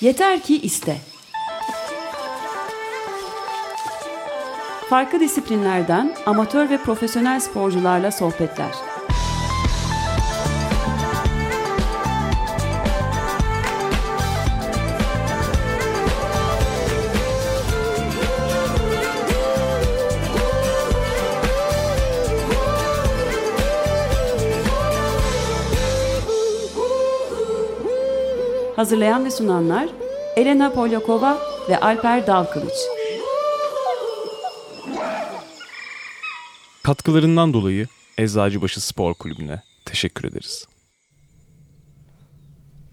Yeter ki iste. Farklı disiplinlerden amatör ve profesyonel sporcularla sohbetler. Hazırlayan ve sunanlar Elena Polyakova ve Alper Dalkılıç. Katkılarından dolayı Eczacıbaşı Spor Kulübü'ne teşekkür ederiz.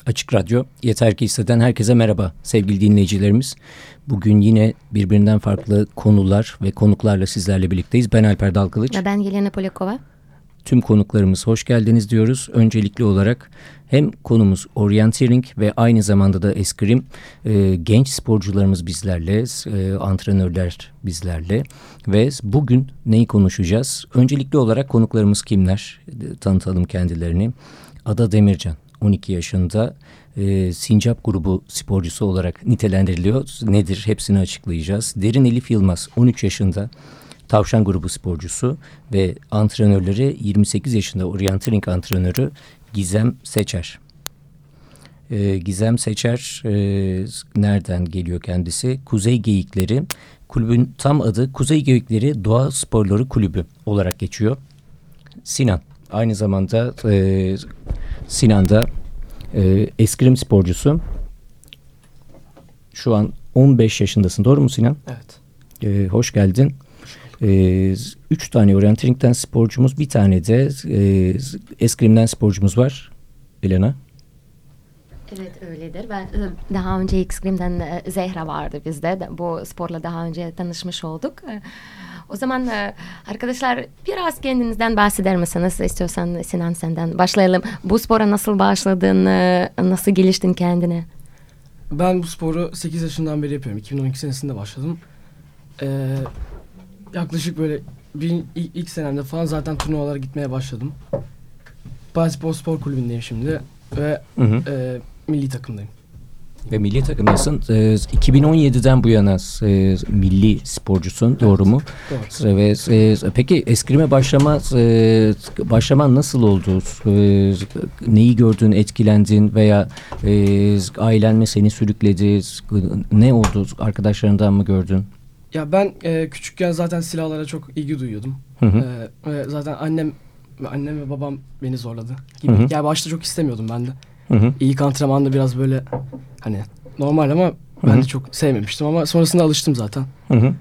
Açık Radyo Yeter Ki İsteden herkese merhaba sevgili dinleyicilerimiz. Bugün yine birbirinden farklı konular ve konuklarla sizlerle birlikteyiz. Ben Alper Dalkılıç. Ve ben Yelena Polyakova. Tüm konuklarımız hoş geldiniz diyoruz. Öncelikli olarak hem konumuz orienteering ve aynı zamanda da eskrim. E, genç sporcularımız bizlerle, e, antrenörler bizlerle ve bugün neyi konuşacağız? Öncelikli olarak konuklarımız kimler? E, tanıtalım kendilerini. Ada Demircan 12 yaşında e, Sincap grubu sporcusu olarak nitelendiriliyor. Nedir? Hepsini açıklayacağız. Derin Elif Yılmaz 13 yaşında Tavşan grubu sporcusu ve antrenörleri 28 yaşında orienteering antrenörü Gizem Seçer. Ee, Gizem Seçer e, nereden geliyor kendisi? Kuzey Geyikleri. Kulübün tam adı Kuzey Geyikleri Doğa Sporları Kulübü olarak geçiyor. Sinan. Aynı zamanda e, Sinan'da e, eskrim sporcusu. Şu an 15 yaşındasın. Doğru mu Sinan? Evet. E, hoş geldin. E, üç tane orienteering'den sporcumuz, bir tane de e, eskrimden sporcumuz var. Elena. Evet öyledir. Ben daha önce X-Grim'den e, Zehra vardı bizde. Bu sporla daha önce tanışmış olduk. E, o zaman arkadaşlar biraz kendinizden bahseder misiniz? İstiyorsan Sinan senden başlayalım. Bu spora nasıl başladın? Nasıl geliştin kendine? Ben bu sporu 8 yaşından beri yapıyorum. 2012 senesinde başladım. Ee, yaklaşık böyle bir, ilk, ilk senemde falan zaten turnuvalara gitmeye başladım. Basketbol Spor Kulübü'ndeyim şimdi ve hı hı. E, milli takımdayım. Ve milli takımdasın. Ee, 2017'den bu yana e, milli sporcusun evet. doğru mu? Doğru. Ve e, peki eskrime başlama e, başlaman nasıl oldu? E, neyi gördün, etkilendin veya e, ailen mi seni sürükledi? Ne oldu? Arkadaşlarından mı gördün? Ya ben e, küçükken zaten silahlara çok ilgi duyuyordum. Hı hı. E, zaten annem annem ve babam beni zorladı gibi. Hı hı. Yani başta çok istemiyordum ben de. Hı hı. İlk antrenmanda biraz böyle hani normal ama ben hı hı. de çok sevmemiştim ama sonrasında alıştım zaten. Hı hı.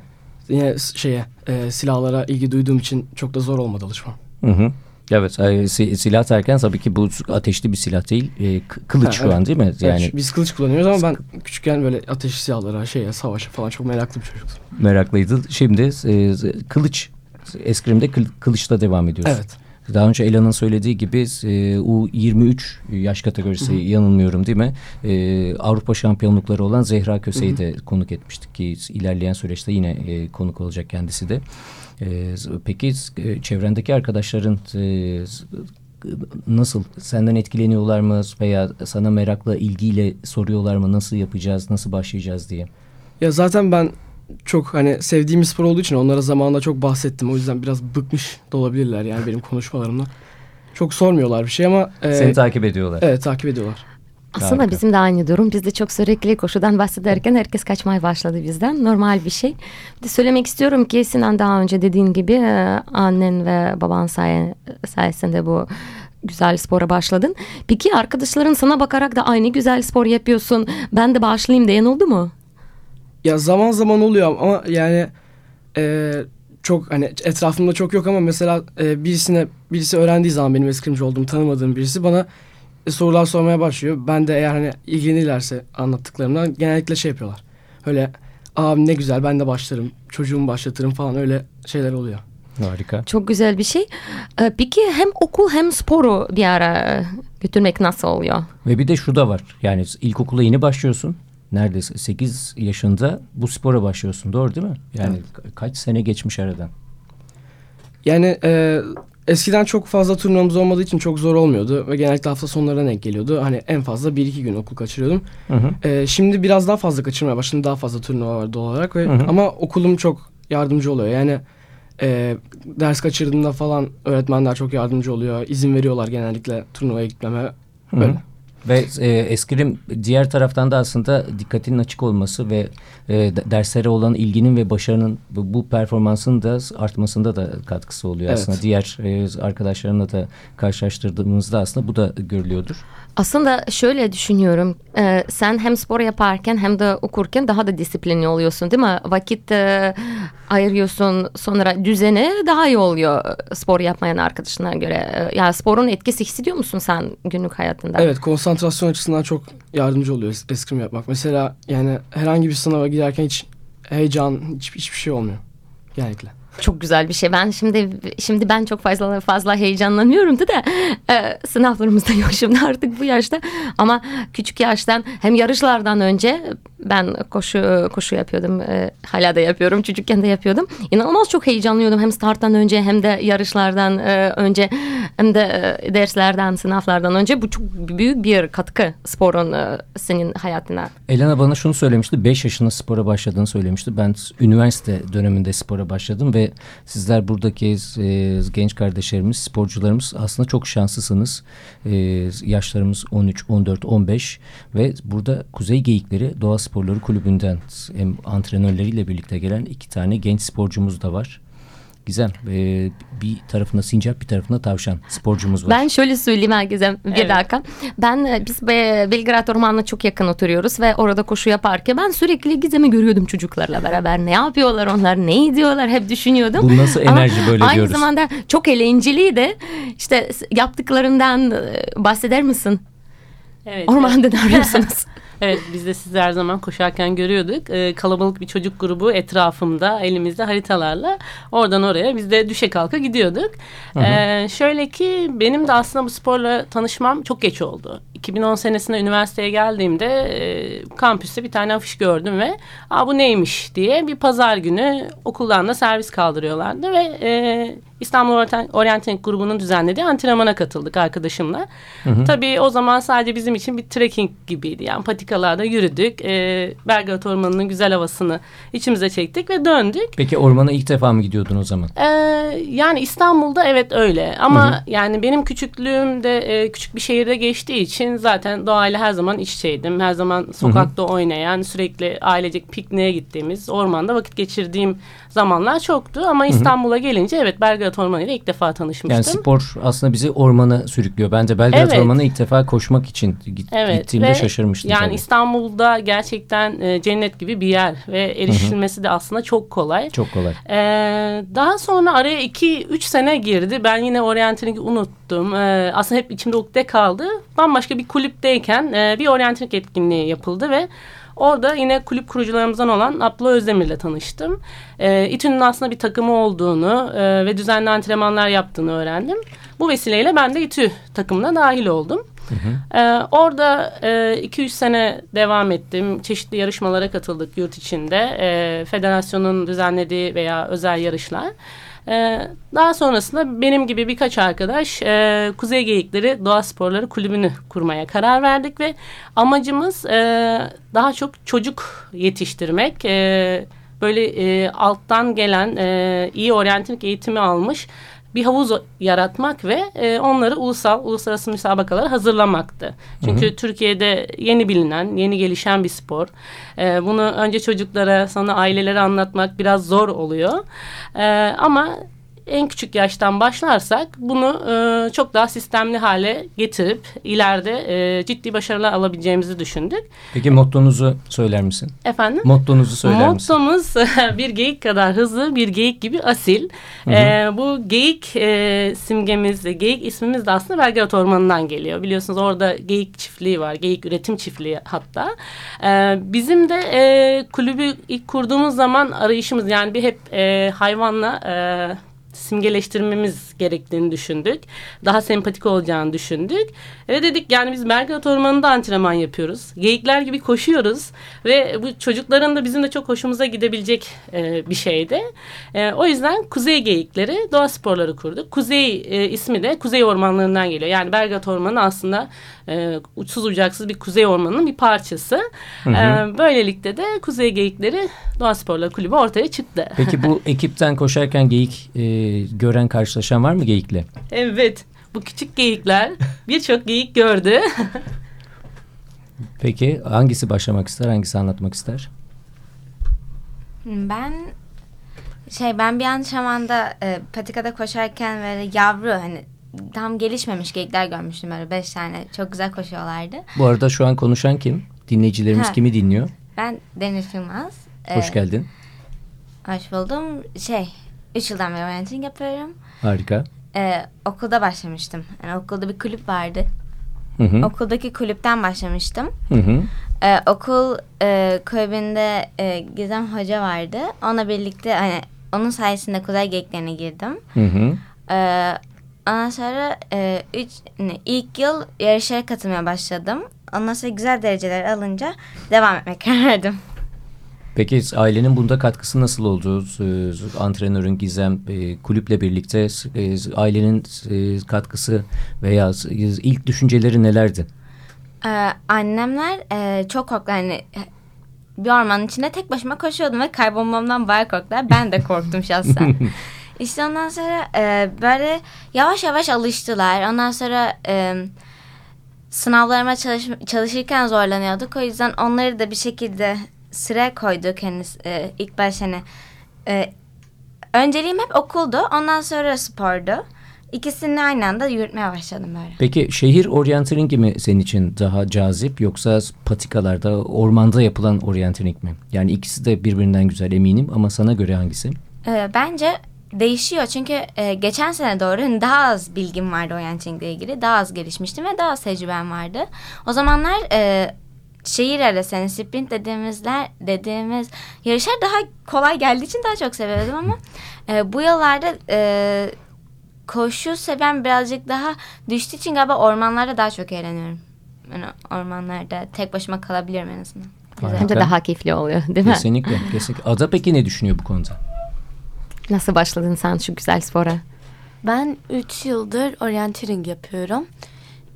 Yine şeye e, silahlara ilgi duyduğum için çok da zor olmadı alışmam. Hı hı. Evet e, silah derken tabii ki bu ateşli bir silah değil e, kılıç ha, şu evet. an değil mi? Yani evet, biz kılıç kullanıyoruz ama ben küçükken böyle ateşli silahlara şeye savaşa falan çok meraklı bir çocuktum. Meraklıydı. Şimdi e, kılıç eskrimde kıl, kılıçta devam ediyoruz. Evet. Daha önce Ela'nın söylediği gibi e, U23 yaş kategorisi Hı -hı. yanılmıyorum değil mi? E, Avrupa şampiyonlukları olan Zehra Köse'yi de konuk etmiştik ki ilerleyen süreçte yine e, konuk olacak kendisi de. E, peki e, çevrendeki arkadaşların e, nasıl senden etkileniyorlar mı veya sana merakla ilgiyle soruyorlar mı nasıl yapacağız nasıl başlayacağız diye? Ya zaten ben çok hani sevdiğim bir spor olduğu için onlara zamanında çok bahsettim. O yüzden biraz bıkmış da olabilirler yani benim konuşmalarımda. Çok sormuyorlar bir şey ama... E, Seni takip ediyorlar. Evet takip ediyorlar. Aslında Harika. bizim de aynı durum. Biz de çok sürekli koşudan bahsederken herkes kaçmaya başladı bizden. Normal bir şey. Bir de söylemek istiyorum ki Sinan daha önce dediğin gibi e, annen ve baban say sayesinde bu güzel spora başladın. Peki arkadaşların sana bakarak da aynı güzel spor yapıyorsun. Ben de başlayayım diyen oldu mu? Ya zaman zaman oluyor ama yani e, çok hani etrafımda çok yok ama mesela e, birisine birisi öğrendiği zaman benim eskrimci olduğumu tanımadığım birisi bana e, sorular sormaya başlıyor. Ben de eğer hani ilgilenirlerse anlattıklarımdan genellikle şey yapıyorlar. Öyle abi ne güzel ben de başlarım çocuğumu başlatırım falan öyle şeyler oluyor. Harika. Çok güzel bir şey. Ee, peki hem okul hem sporu bir ara götürmek nasıl oluyor? Ve bir de şu da var. Yani ilkokula yeni başlıyorsun. Neredeyse 8 yaşında bu spora başlıyorsun. Doğru değil mi? Yani evet. kaç sene geçmiş aradan? Yani e, eskiden çok fazla turnuvamız olmadığı için çok zor olmuyordu ve genellikle hafta sonlarına denk geliyordu. Hani en fazla 1-2 gün okul kaçırıyordum. Hı hı. Ee, şimdi biraz daha fazla kaçırmaya başladım. Daha fazla turnuva var doğal olarak ve Hı hı. ama okulum çok yardımcı oluyor. Yani e, ders kaçırdığımda falan öğretmenler çok yardımcı oluyor. İzin veriyorlar genellikle turnuvaya gitmeme. Hı hı. Ve e, eskrim diğer taraftan da aslında dikkatinin açık olması ve e, de- derslere olan ilginin ve başarının bu, bu performansın da artmasında da katkısı oluyor Evet. aslında. Diğer e, arkadaşlarımla da karşılaştırdığımızda aslında bu da görülüyordur. Aslında şöyle düşünüyorum. Ee, sen hem spor yaparken hem de okurken daha da disiplinli oluyorsun değil mi? Vakit e, ayırıyorsun sonra düzeni daha iyi oluyor e, spor yapmayan arkadaşına göre. E, Yani sporun etkisi hissediyor musun sen günlük hayatında? Evet konsantrasyon açısından çok yardımcı oluyor es- eskrim yapmak. Mesela yani herhangi bir sınava giderken hiç heyecan hiç, hiçbir şey olmuyor. Genellikle. Çok güzel bir şey. Ben şimdi şimdi ben çok fazla fazla heyecanlanıyorum da e, sınavlarımız da yok şimdi artık bu yaşta. Ama küçük yaştan hem yarışlardan önce ben koşu koşu yapıyordum. E, hala da yapıyorum. Çocukken de yapıyordum. İnanılmaz çok heyecanlıyordum hem starttan önce hem de yarışlardan e, önce hem de e, derslerden, sınavlardan önce. Bu çok büyük bir katkı sporun e, senin hayatına. Elena bana şunu söylemişti. 5 yaşında spora başladığını söylemişti. Ben üniversite döneminde spora başladım ve sizler buradaki e, genç kardeşlerimiz, sporcularımız aslında çok şanslısınız. E, yaşlarımız 13, 14, 15 ve burada Kuzey Geyikleri Doğa Sporları Kulübü'nden hem antrenörleriyle birlikte gelen iki tane genç sporcumuz da var. Gizem, e, bir tarafında sincap bir tarafında tavşan sporcumuz var. Ben şöyle söyleyeyim herkese bir Evet. dakika. Ben e, biz Be- Belgrad Ormanı'na çok yakın oturuyoruz ve orada koşu yaparken ben sürekli Gizem'i görüyordum çocuklarla beraber. Ne yapıyorlar onlar, ne ediyorlar hep düşünüyordum. Bu nasıl Ama enerji böyle aynı diyoruz. zamanda çok eğlenceliydi. İşte yaptıklarından e, bahseder misin? Evet. Ormanda ne yapıyorsunuz? Evet biz de sizi her zaman koşarken görüyorduk. Ee, kalabalık bir çocuk grubu etrafımda elimizde haritalarla oradan oraya biz de düşe kalka gidiyorduk. Ee, şöyle ki benim de aslında bu sporla tanışmam çok geç oldu. 2010 senesinde üniversiteye geldiğimde e, kampüste bir tane afiş gördüm ve Aa, bu neymiş diye bir pazar günü okuldan da servis kaldırıyorlardı ve e, İstanbul Orient- Orienting grubunun düzenlediği antrenmana katıldık arkadaşımla. Tabii o zaman sadece bizim için bir trekking gibiydi. Yani patikalarda yürüdük. E, Belgrad Ormanı'nın güzel havasını içimize çektik ve döndük. Peki ormana ilk defa mı gidiyordun o zaman? Ee, yani İstanbul'da evet öyle ama yani benim küçüklüğümde e, küçük bir şehirde geçtiği için zaten doğayla her zaman iç içeydim. Her zaman sokakta oynayan, sürekli ailecek pikniğe gittiğimiz, ormanda vakit geçirdiğim zamanlar çoktu. Ama İstanbul'a gelince evet Belgrad Ormanı ile ilk defa tanışmıştım. Yani spor aslında bizi ormana sürüklüyor. Ben de Belgrad Evet. Ormanı'na ilk defa koşmak için git, Evet gittiğimde ve şaşırmıştım. Yani tabii. İstanbul'da gerçekten e, cennet gibi bir yer ve erişilmesi de aslında çok kolay. Çok kolay. Ee, daha sonra araya 2-3 sene girdi. Ben yine oryantiniki unuttum. Ee, aslında hep içimde ukde kaldı. Bambaşka bir kulüpteyken e, bir oryantinik etkinliği yapıldı ve orada yine kulüp kurucularımızdan olan Abla Özdemir'le tanıştım. Ee, İTÜ'nün aslında bir takımı olduğunu e, ve düzenli antrenmanlar yaptığını öğrendim. Bu vesileyle ben de İTÜ takımına dahil oldum. Ee, orada 2-3 sene devam ettim. Çeşitli yarışmalara katıldık yurt içinde. Ee, federasyonun düzenlediği veya özel yarışlar. Ee, daha sonrasında benim gibi birkaç arkadaş e, Kuzey Geyikleri Doğa Sporları Kulübü'nü kurmaya karar verdik ve amacımız e, daha çok çocuk yetiştirmek. E, böyle e, alttan gelen e, iyi oryantik eğitimi almış bir havuz yaratmak ve e, onları ulusal, uluslararası müsabakalara hazırlamaktı. Çünkü Türkiye'de yeni bilinen, yeni gelişen bir spor. E, bunu önce çocuklara, sonra ailelere anlatmak biraz zor oluyor. E, ama en küçük yaştan başlarsak bunu e, çok daha sistemli hale getirip ileride e, ciddi başarılar alabileceğimizi düşündük. Peki mottonuzu söyler misin? Efendim? Mottonuzu söyler misin? Mottomuz bir geyik kadar hızlı, bir geyik gibi asil. Ee, bu geyik e, simgemiz, geyik ismimiz de aslında Belgrad Ormanı'ndan geliyor. Biliyorsunuz orada geyik çiftliği var, geyik üretim çiftliği hatta. Ee, bizim de e, kulübü ilk kurduğumuz zaman arayışımız yani bir hep e, hayvanla... E, simgeleştirmemiz gerektiğini düşündük. Daha sempatik olacağını düşündük. Ve dedik yani biz Belgrad Ormanı'nda antrenman yapıyoruz. Geyikler gibi koşuyoruz. Ve bu çocukların da bizim de çok hoşumuza gidebilecek e, bir şeydi. E, o yüzden Kuzey Geyikleri doğa sporları kurduk. Kuzey e, ismi de Kuzey Ormanlarından geliyor. Yani Belgrad Ormanı aslında e, uçsuz ucaksız bir Kuzey Ormanı'nın bir parçası. Hı hı. E, böylelikle de Kuzey Geyikleri Doğa Sporları Kulübü ortaya çıktı. Peki bu ekipten koşarken geyik e, gören karşılaşan var mı geyikle? Evet. Bu küçük geyikler birçok geyik gördü. Peki hangisi başlamak ister, hangisi anlatmak ister? Ben şey ben bir an zamanda e, patikada koşarken böyle yavru hani tam gelişmemiş geyikler görmüştüm böyle beş tane çok güzel koşuyorlardı. Bu arada şu an konuşan kim? Dinleyicilerimiz ha. kimi dinliyor? Ben Deniz Yılmaz. Hoş ee, geldin. Hoş buldum. Şey üç yıldan beri öğrencilik yapıyorum. Harika. Ee, okulda başlamıştım. Yani okulda bir kulüp vardı. Hı hı. Okuldaki kulüpten başlamıştım. Hı hı. Ee, okul e, kulübünde e, Gizem Hoca vardı. Onunla birlikte hani onun sayesinde kuzey geyiklerine girdim. Hı hı. Ee, ondan sonra e, üç, ne, ilk yıl yarışlara katılmaya başladım. Ondan sonra güzel dereceler alınca devam etmek karardım. Peki ailenin bunda katkısı nasıl oldu? Antrenörün Gizem e, kulüple birlikte e, ailenin e, katkısı veya ilk düşünceleri nelerdi? Ee, annemler çok korktular. Yani bir ormanın içinde tek başıma koşuyordum ve kaybolmamdan bayağı korktular. Ben de korktum şahsen. İşte ondan sonra böyle yavaş yavaş alıştılar. Ondan sonra sınavlarıma çalış, çalışırken zorlanıyorduk. O yüzden onları da bir şekilde sıra koyduk henüz e, ilk baş hani e, önceliğim hep okuldu ondan sonra spordu. İkisini aynı anda yürütmeye başladım böyle. Peki şehir oryantalingi mi senin için daha cazip yoksa patikalarda, ormanda yapılan oryantaling mi? Yani ikisi de birbirinden güzel eminim ama sana göre hangisi? Ee, bence değişiyor çünkü e, geçen sene doğru hani daha az bilgim vardı oryantaling ile ilgili. Daha az gelişmiştim ve daha az tecrübem vardı. O zamanlar e, şehir arası yani sprint dediğimizler dediğimiz yarışlar daha kolay geldiği için daha çok seviyordum ama e, bu yıllarda e, koşu seven birazcık daha düştüğü için galiba ormanlarda daha çok eğleniyorum. Yani ormanlarda tek başıma kalabilirim en azından. Hem de daha keyifli oluyor değil mi? Kesinlikle. kesinlikle. Ada peki ne düşünüyor bu konuda? Nasıl başladın sen şu güzel spora? Ben 3 yıldır orienteering yapıyorum.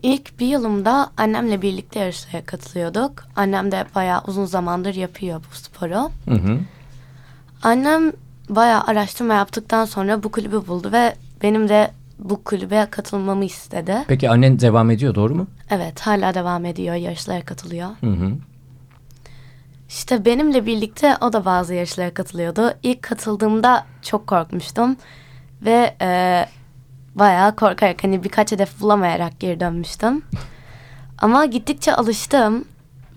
İlk bir yılımda annemle birlikte yarışlara katılıyorduk. Annem de bayağı uzun zamandır yapıyor bu sporu. Hı hı. Annem bayağı araştırma yaptıktan sonra bu kulübü buldu ve benim de bu kulübe katılmamı istedi. Peki annen devam ediyor doğru mu? Evet hala devam ediyor yarışlara katılıyor. Hı hı. İşte benimle birlikte o da bazı yarışlara katılıyordu. İlk katıldığımda çok korkmuştum ve e, bayağı korkarak hani birkaç hedef bulamayarak geri dönmüştüm. Ama gittikçe alıştım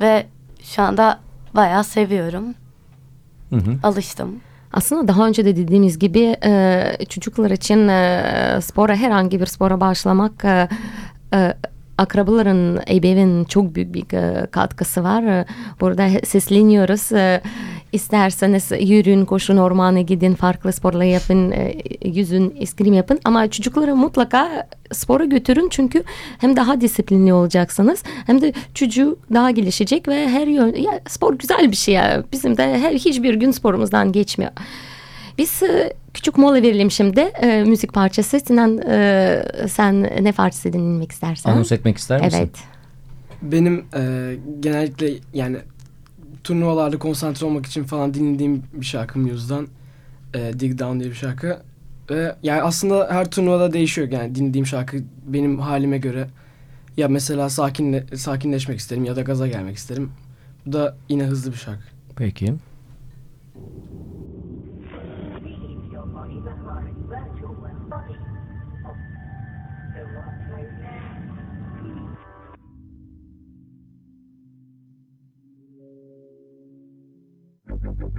ve şu anda bayağı seviyorum. Hı hı. Alıştım. Aslında daha önce de dediğimiz gibi e, çocuklar için e, spora herhangi bir spora başlamak e, e, akrabaların, ebeveyn çok büyük bir katkısı var. Burada sesleniyoruz. İsterseniz yürüyün, koşun, ormana gidin, farklı sporla yapın, yüzün, eskrim yapın. Ama çocukları mutlaka spora götürün çünkü hem daha disiplinli olacaksınız hem de çocuğu daha gelişecek ve her yön ya spor güzel bir şey ya. Bizim de her hiçbir gün sporumuzdan geçmiyor. Biz küçük mola verelim şimdi. E, müzik parçası. Sinan e, sen ne parçası dinlemek istersen. Anons etmek ister misin? Evet. Benim e, genellikle yani turnuvalarda konsantre olmak için falan dinlediğim bir şarkı Muse'dan. E, Dig Down diye bir şarkı. Ve yani aslında her turnuvada değişiyor yani dinlediğim şarkı benim halime göre. Ya mesela sakinle, sakinleşmek isterim ya da gaza gelmek isterim. Bu da yine hızlı bir şarkı. Peki. body of the one right now. When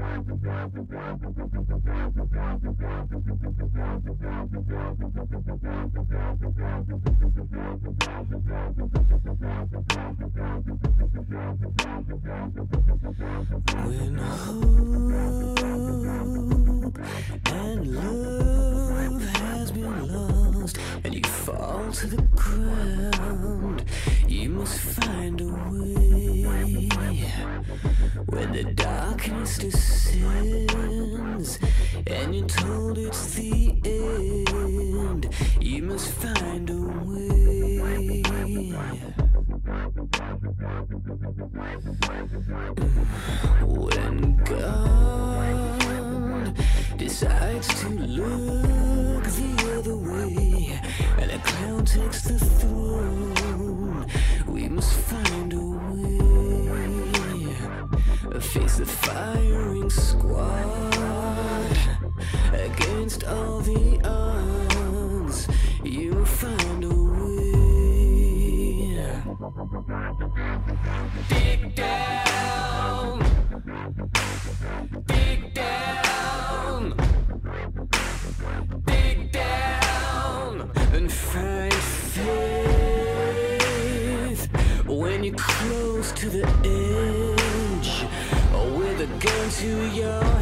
hope and love has been lost, and you fall to the ground. You must find a way when the darkness descends, and you're told it's the end. You must find a way. When God decides to look the other way and a clown takes the throne, we must find a way. Face the firing squad against all the odds. You'll find a way. Dig down, dig down, dig down, and find faith when you're close to the edge, the gun to your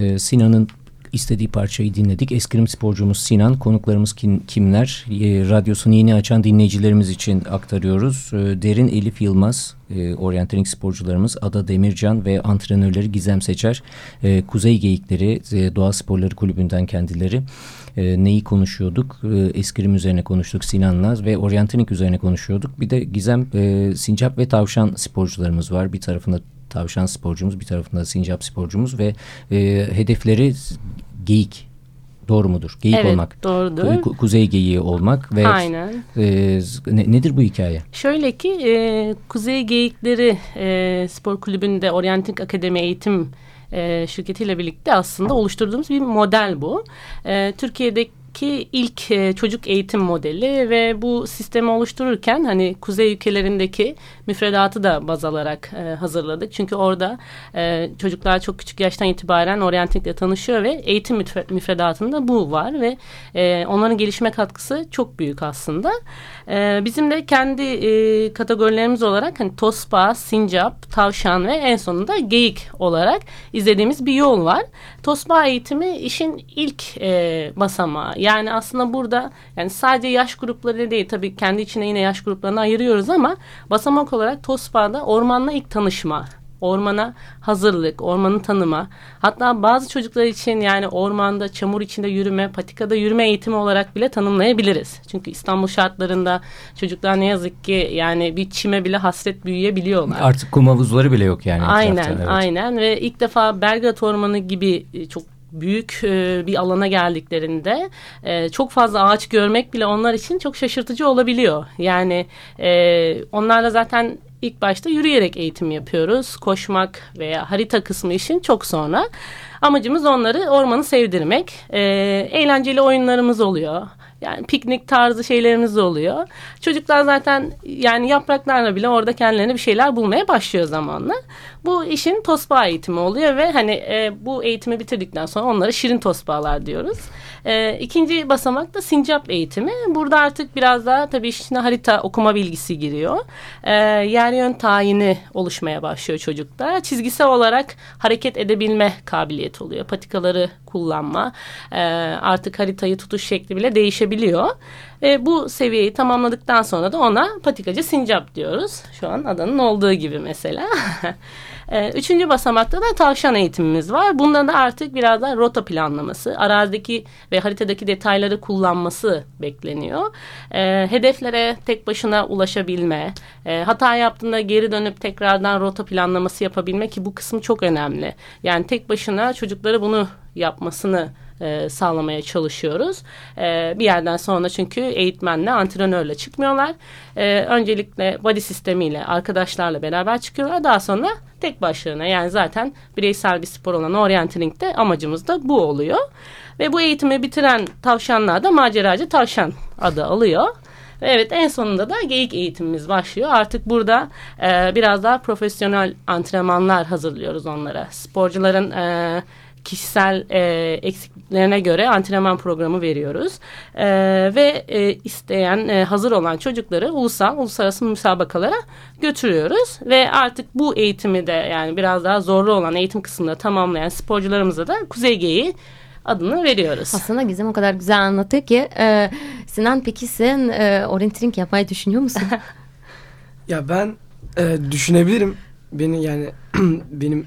e, Sinan'ın istediği parçayı dinledik. Eskrim sporcumuz Sinan, konuklarımız kim, kimler? E, radyosunu yeni açan dinleyicilerimiz için aktarıyoruz. E, Derin Elif Yılmaz, e, oryanteling sporcularımız Ada Demircan ve antrenörleri Gizem Seçer. E, Kuzey Geyikleri e, Doğa Sporları Kulübü'nden kendileri. E, neyi konuşuyorduk? E, eskrim üzerine konuştuk Sinan'la ve oryanteling üzerine konuşuyorduk. Bir de Gizem, e, Sincap ve Tavşan sporcularımız var. Bir tarafında tavşan sporcumuz, bir tarafında sincap sporcumuz ve e, hedefleri geyik. Doğru mudur? Geyik Evet, olmak. doğrudur. Ku- kuzey geyiği olmak ve Aynen. e, ne- nedir bu hikaye? Şöyle ki e, Kuzey Geyikleri e, Spor Kulübü'nde Orienting Akademi Eğitim e, şirketiyle birlikte aslında oluşturduğumuz bir model bu. E, Türkiye'deki ilk e, çocuk eğitim modeli ve bu sistemi oluştururken hani kuzey ülkelerindeki müfredatı da baz alarak e, hazırladık. Çünkü orada e, çocuklar çok küçük yaştan itibaren oryantikle tanışıyor ve eğitim müfre- müfredatında bu var ve e, onların gelişime katkısı çok büyük aslında. E, bizim de kendi e, kategorilerimiz olarak hani tospa, sincap, tavşan ve en sonunda geyik olarak izlediğimiz bir yol var. Tospa eğitimi işin ilk e, basamağı. Yani aslında burada yani sadece yaş grupları değil tabii kendi içine yine yaş gruplarını ayırıyoruz ama basamak olarak Tospa'da ormanla ilk tanışma ormana hazırlık, ormanı tanıma. Hatta bazı çocuklar için yani ormanda, çamur içinde yürüme, patikada yürüme eğitimi olarak bile tanımlayabiliriz. Çünkü İstanbul şartlarında çocuklar ne yazık ki yani bir çime bile hasret büyüyebiliyorlar. Artık kum havuzları bile yok yani. Aynen, etrafta, evet. aynen ve ilk defa Belgrad Ormanı gibi e, çok büyük e, bir alana geldiklerinde e, çok fazla ağaç görmek bile onlar için çok şaşırtıcı olabiliyor. Yani e, onlarla zaten ilk başta yürüyerek eğitim yapıyoruz. Koşmak veya harita kısmı işin çok sonra. Amacımız onları ormanı sevdirmek. Eğlenceli oyunlarımız oluyor. Yani piknik tarzı şeylerimiz oluyor. Çocuklar zaten yani yapraklarla bile orada kendilerine bir şeyler bulmaya başlıyor zamanla. Bu işin tosbağa eğitimi oluyor ve hani e, bu eğitimi bitirdikten sonra onlara şirin tosbağalar diyoruz. E, ikinci basamak da sincap eğitimi. Burada artık biraz daha tabii işine harita okuma bilgisi giriyor. E, yer yön tayini oluşmaya başlıyor çocukta. Çizgisel olarak hareket edebilme kabiliyeti oluyor. Patikaları kullanma, e, artık haritayı tutuş şekli bile değişebiliyor. Ve bu seviyeyi tamamladıktan sonra da ona patikacı sincap diyoruz. Şu an adanın olduğu gibi mesela. E, Üçüncü basamakta da tavşan eğitimimiz var. Bunda da artık biraz daha rota planlaması, arazideki ve haritadaki detayları kullanması bekleniyor. E, hedeflere tek başına ulaşabilme, e, hata yaptığında geri dönüp tekrardan rota planlaması yapabilme ki bu kısmı çok önemli. Yani tek başına çocukları bunu yapmasını e, sağlamaya çalışıyoruz. E, bir yerden sonra çünkü eğitmenle, antrenörle çıkmıyorlar. E, öncelikle body sistemiyle, arkadaşlarla beraber çıkıyorlar. Daha sonra tek başlarına yani zaten bireysel bir spor olan orienteering'de amacımız da bu oluyor. Ve bu eğitimi bitiren tavşanlar da maceracı tavşan adı alıyor. Evet en sonunda da geyik eğitimimiz başlıyor. Artık burada e, biraz daha profesyonel antrenmanlar hazırlıyoruz onlara. Sporcuların e, kişisel e, eksikliklerine göre antrenman programı veriyoruz. E, ve e, isteyen, e, hazır olan çocukları ulusal, uluslararası müsabakalara götürüyoruz. Ve artık bu eğitimi de yani biraz daha zorlu olan eğitim kısmını tamamlayan sporcularımıza da Kuzey Geyiği adını veriyoruz. Aslında Gizem o kadar güzel anlatıyor ki. E, Sinan peki sen e, orientering yapmayı düşünüyor musun? Ya ben e, düşünebilirim. Beni yani benim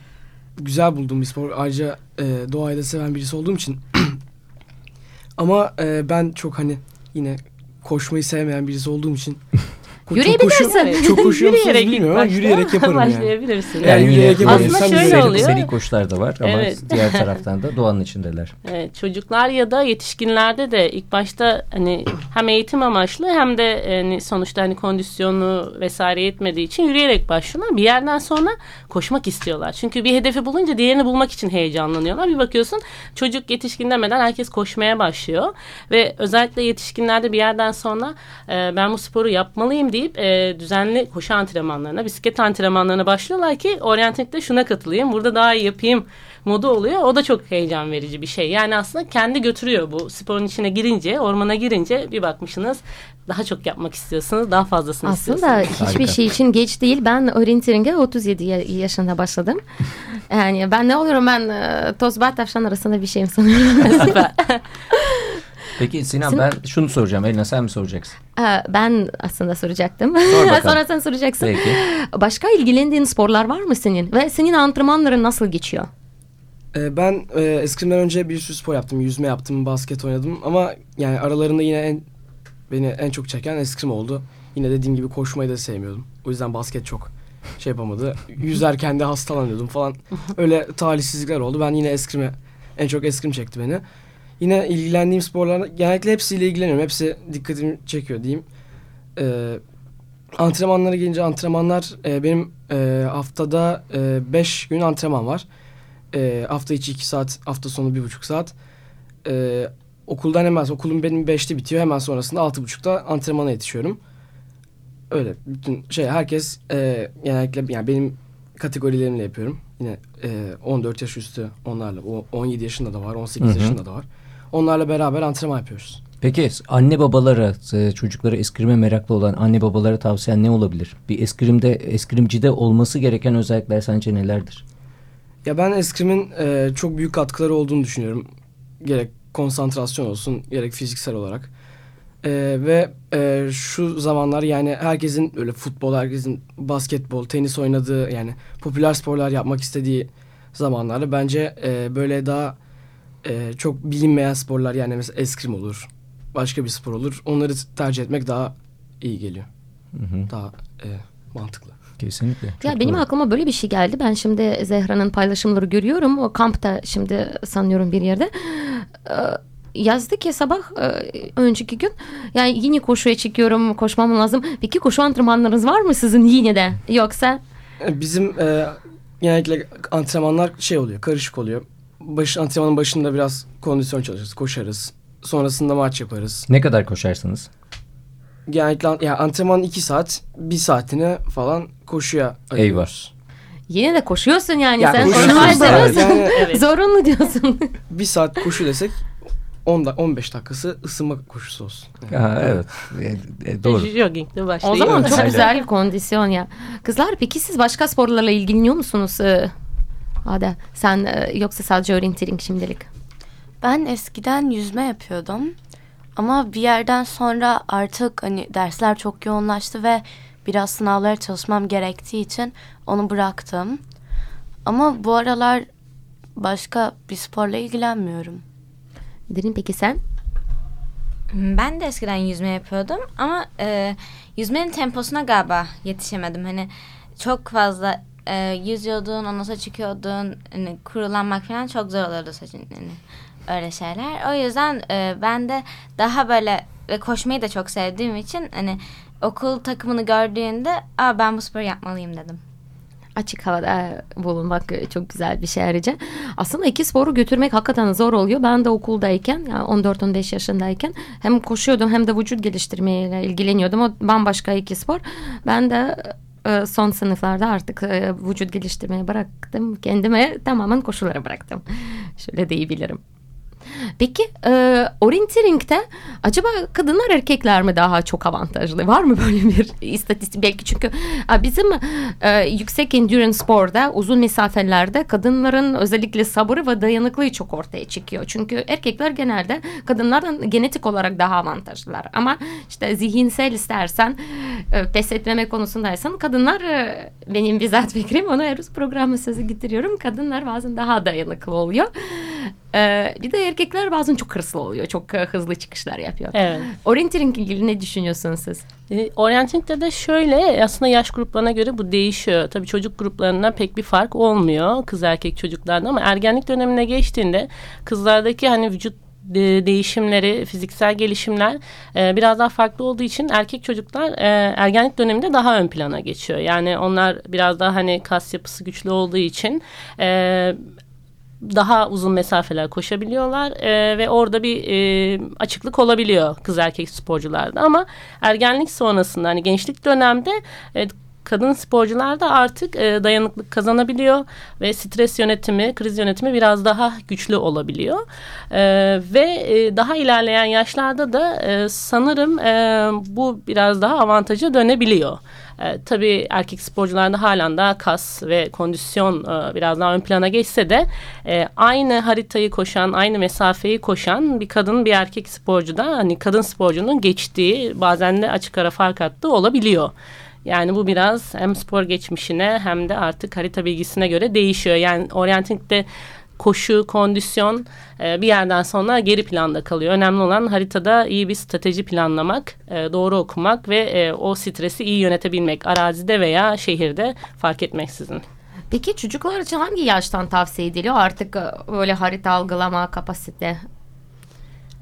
güzel bulduğum bir spor. Ayrıca e, doğayı da seven birisi olduğum için. Ama e, ben çok hani yine koşmayı sevmeyen birisi olduğum için. Yürüyebilirsin. Çok musunuz Yürüyerek bilmiyorum ama yürüyerek yaparım yani. Başlayabilirsin. Yani Yani yürüyerek yapabilirsem Aslında şöyle yürüyerek oluyor. Seri koşular da var ama Evet. diğer taraftan da doğanın içindeler. Evet, çocuklar ya da yetişkinlerde de ilk başta hani hem eğitim amaçlı hem de hani sonuçta hani kondisyonu vesaire yetmediği için yürüyerek başlıyorlar. Bir yerden sonra koşmak istiyorlar. Çünkü bir hedefi bulunca diğerini bulmak için heyecanlanıyorlar. Bir bakıyorsun çocuk yetişkin demeden herkes koşmaya başlıyor. Ve özellikle yetişkinlerde bir yerden sonra e, ben bu sporu yapmalıyım deyip e, düzenli koşu antrenmanlarına, bisiklet antrenmanlarına başlıyorlar ki oryantikte şuna katılayım, burada daha iyi yapayım modu oluyor. O da çok heyecan verici bir şey. Yani aslında kendi götürüyor bu sporun içine girince, ormana girince bir bakmışsınız daha çok yapmak istiyorsunuz, daha fazlasını Aslında istiyorsunuz. hiçbir Harika. şey için geç değil. Ben orienteering'e 37 ya- yaşında başladım. Yani ben ne oluyorum ben e, tozbat tavşan arasında bir şeyim sanıyorum. Peki Sinan Sinan- ben şunu soracağım. Elina sen mi soracaksın? Ha, ben aslında soracaktım. bakalım. Sonra sen soracaksın. Peki. Başka ilgilendiğin sporlar var mı senin? Ve senin antrenmanların nasıl geçiyor? E, ben e, eskrimden önce bir sürü spor yaptım. Yüzme yaptım, basket oynadım. Ama yani aralarında yine en beni en çok çeken eskrim oldu. Yine dediğim gibi koşmayı da sevmiyordum. O yüzden basket çok şey yapamadı. Yüzerken de hastalanıyordum falan. Öyle talihsizlikler oldu. Ben yine eskrime en çok eskrim çekti beni. Yine ilgilendiğim sporlarla genellikle hepsiyle ilgileniyorum. Hepsi dikkatimi çekiyor diyeyim. Ee, antrenmanlara gelince antrenmanlar e, benim e, haftada 5 gün antrenman var. E, hafta içi 2 saat, hafta sonu 1,5 saat. E, okuldan hemen okulum benim 5'te bitiyor. Hemen sonrasında 6.30'da antrenmana yetişiyorum. Öyle bütün şey herkes e, genellikle yani benim kategorilerimle yapıyorum. Yine e, 14 yaş üstü onlarla. O 17 yaşında da var, 18 Hı hı. yaşında da var. Onlarla beraber antrenman yapıyoruz. Peki anne babalara, e, çocuklara eskrime meraklı olan anne babalara tavsiyen ne olabilir? Bir eskrimde, eskrimcide olması gereken özellikler sence nelerdir? Ya ben eskrimin e, çok büyük katkıları olduğunu düşünüyorum. Gerek konsantrasyon olsun gerek fiziksel olarak. Ee, ve e, şu zamanlar yani herkesin öyle futbol, herkesin basketbol, tenis oynadığı yani popüler sporlar yapmak istediği zamanlarda bence e, böyle daha e, çok bilinmeyen sporlar yani mesela eskrim olur, başka bir spor olur. Onları tercih etmek daha iyi geliyor. Daha e, mantıklı. Kesinlikle. Ya Çok benim doğru. aklıma böyle bir şey geldi. Ben şimdi Zehra'nın paylaşımları görüyorum. O kampta şimdi sanıyorum bir yerde. Ee, yazdı ki sabah e, önceki gün yani yine koşuya çıkıyorum koşmam lazım. Peki koşu antrenmanlarınız var mı sizin yine de yoksa? Bizim e, genellikle antrenmanlar şey oluyor, karışık oluyor. Baş, antrenmanın başında biraz kondisyon çalışırız, koşarız. Sonrasında maç yaparız. Ne kadar koşarsınız? Genellikle an- yani antrenman iki saat, bir saatini falan koşuya ayırıyoruz. Yine de koşuyorsun yani Ya sen koşmazsanız da yani Evet. zorunlu diyorsun. bir saat koşu desek 10 da 15 dakikası ısınma koşusu olsun. Yani. Ha, evet. E, e, doğru. Joggingle o başlayıp. zaman çok Aynen. güzel kondisyon ya. Kızlar peki siz başka sporlarla ilgileniyor musunuz? Ee, Ada sen e, yoksa sadece orienteering şimdilik? Ben eskiden yüzme yapıyordum. Ama bir yerden sonra artık hani dersler çok yoğunlaştı ve biraz sınavlara çalışmam gerektiği için onu bıraktım. Ama bu aralar başka bir sporla ilgilenmiyorum. Derin peki sen? Ben de eskiden yüzme yapıyordum ama e, yüzmenin temposuna galiba yetişemedim. Hani çok fazla e, yüzüyordun, ondan sonra çıkıyordun, hani kurulanmak falan çok zor olurdu saçın hani, öyle şeyler. O yüzden e, ben de daha böyle ve koşmayı da çok sevdiğim için hani okul takımını gördüğünde Aa, ben bu sporu yapmalıyım dedim. açık havada bulunmak e, çok güzel bir şey ayrıca. Aslında iki sporu götürmek hakikaten zor oluyor. Ben de okuldayken yani 14-15 yaşındayken hem koşuyordum hem de vücut geliştirmeyle ilgileniyordum. O bambaşka iki spor. Ben de e, son sınıflarda artık e, vücut geliştirmeyi bıraktım. Kendime tamamen koşuları bıraktım. Şöyle diyebilirim. Peki e, orienteering'de acaba kadınlar erkekler mi daha çok avantajlı? Var mı böyle bir istatistik? Belki çünkü bizim e, yüksek endurance sporda uzun mesafelerde kadınların özellikle sabırı ve dayanıklılığı çok ortaya çıkıyor. Çünkü erkekler genelde kadınlardan genetik olarak daha avantajlılar. Ama işte zihinsel istersen e, pes etmeme konusundaysan kadınlar e, benim bizzat fikrim onu her programı sözü getiriyorum. Kadınlar bazen daha dayanıklı oluyor. Ee, bir de erkekler bazen çok hırslı oluyor. Çok e, hızlı çıkışlar yapıyor. Evet. Orienteering ilgili ne düşünüyorsunuz siz? E, Orienting'de de şöyle aslında yaş gruplarına göre bu değişiyor. Tabii çocuk gruplarında pek bir fark olmuyor kız erkek çocuklarda ama ergenlik dönemine geçtiğinde kızlardaki hani vücut e, değişimleri, fiziksel gelişimler e, biraz daha farklı olduğu için erkek çocuklar e, ergenlik döneminde daha ön plana geçiyor. Yani onlar biraz daha hani kas yapısı güçlü olduğu için e, daha uzun mesafeler koşabiliyorlar e, ve orada bir e, açıklık olabiliyor kız erkek sporcularda. Ama ergenlik sonrasında hani gençlik dönemde e, kadın sporcular da artık e, dayanıklık kazanabiliyor ve stres yönetimi, kriz yönetimi biraz daha güçlü olabiliyor. E, ve e, daha ilerleyen yaşlarda da e, sanırım e, bu biraz daha avantaja dönebiliyor. E, tabii erkek sporcularda halen daha kas ve kondisyon e, biraz daha ön plana geçse de e, aynı haritayı koşan, aynı mesafeyi koşan bir kadın bir erkek sporcuda hani kadın sporcunun geçtiği bazen de açık ara fark attığı olabiliyor. Yani bu biraz hem spor geçmişine hem de artık harita bilgisine göre değişiyor. Yani orientingde koşu, kondisyon e, bir yerden sonra geri planda kalıyor. Önemli olan haritada iyi bir strateji planlamak, e, doğru okumak ve e, o stresi iyi yönetebilmek. Arazide veya şehirde fark etmeksizin. Peki çocuklar için hangi yaştan tavsiye ediliyor? Artık böyle harita algılama kapasite.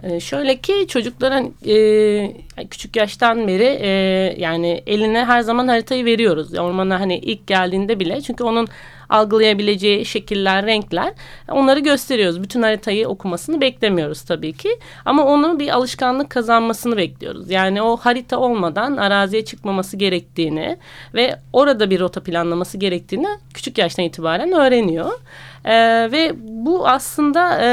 Ee, şöyle ki çocukların e, küçük yaştan beri e, yani eline her zaman haritayı veriyoruz. Ormana hani ilk geldiğinde bile çünkü onun algılayabileceği şekiller, renkler onları gösteriyoruz. Bütün haritayı okumasını beklemiyoruz tabii ki. Ama onu bir alışkanlık kazanmasını bekliyoruz. Yani o harita olmadan araziye çıkmaması gerektiğini ve orada bir rota planlaması gerektiğini küçük yaştan itibaren öğreniyor. Ee, ve bu aslında e,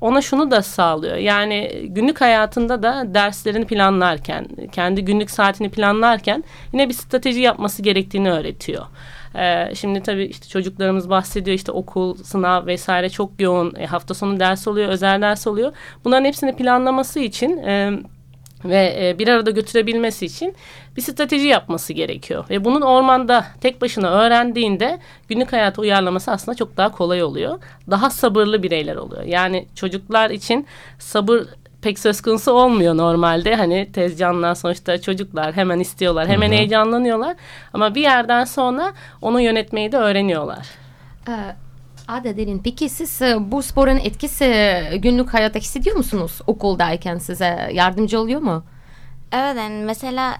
ona şunu da sağlıyor. Yani günlük hayatında da derslerini planlarken, kendi günlük saatini planlarken yine bir strateji yapması gerektiğini öğretiyor. Ee, şimdi tabii işte çocuklarımız bahsediyor işte okul, sınav vesaire çok yoğun. E, hafta sonu ders oluyor, özel ders oluyor. Bunların hepsini planlaması için... E, ve e, bir arada götürebilmesi için bir strateji yapması gerekiyor. Ve bunun ormanda tek başına öğrendiğinde günlük hayata uyarlaması aslında çok daha kolay oluyor. Daha sabırlı bireyler oluyor. Yani çocuklar için sabır pek söz konusu olmuyor normalde. Hani tez canlılar sonuçta çocuklar hemen istiyorlar, hemen Hı hı. heyecanlanıyorlar. Ama bir yerden sonra onu yönetmeyi de öğreniyorlar. Ee, Ada Derin, peki siz e, bu sporun etkisi e, günlük hayatta hissediyor musunuz okuldayken size yardımcı oluyor mu? Evet yani mesela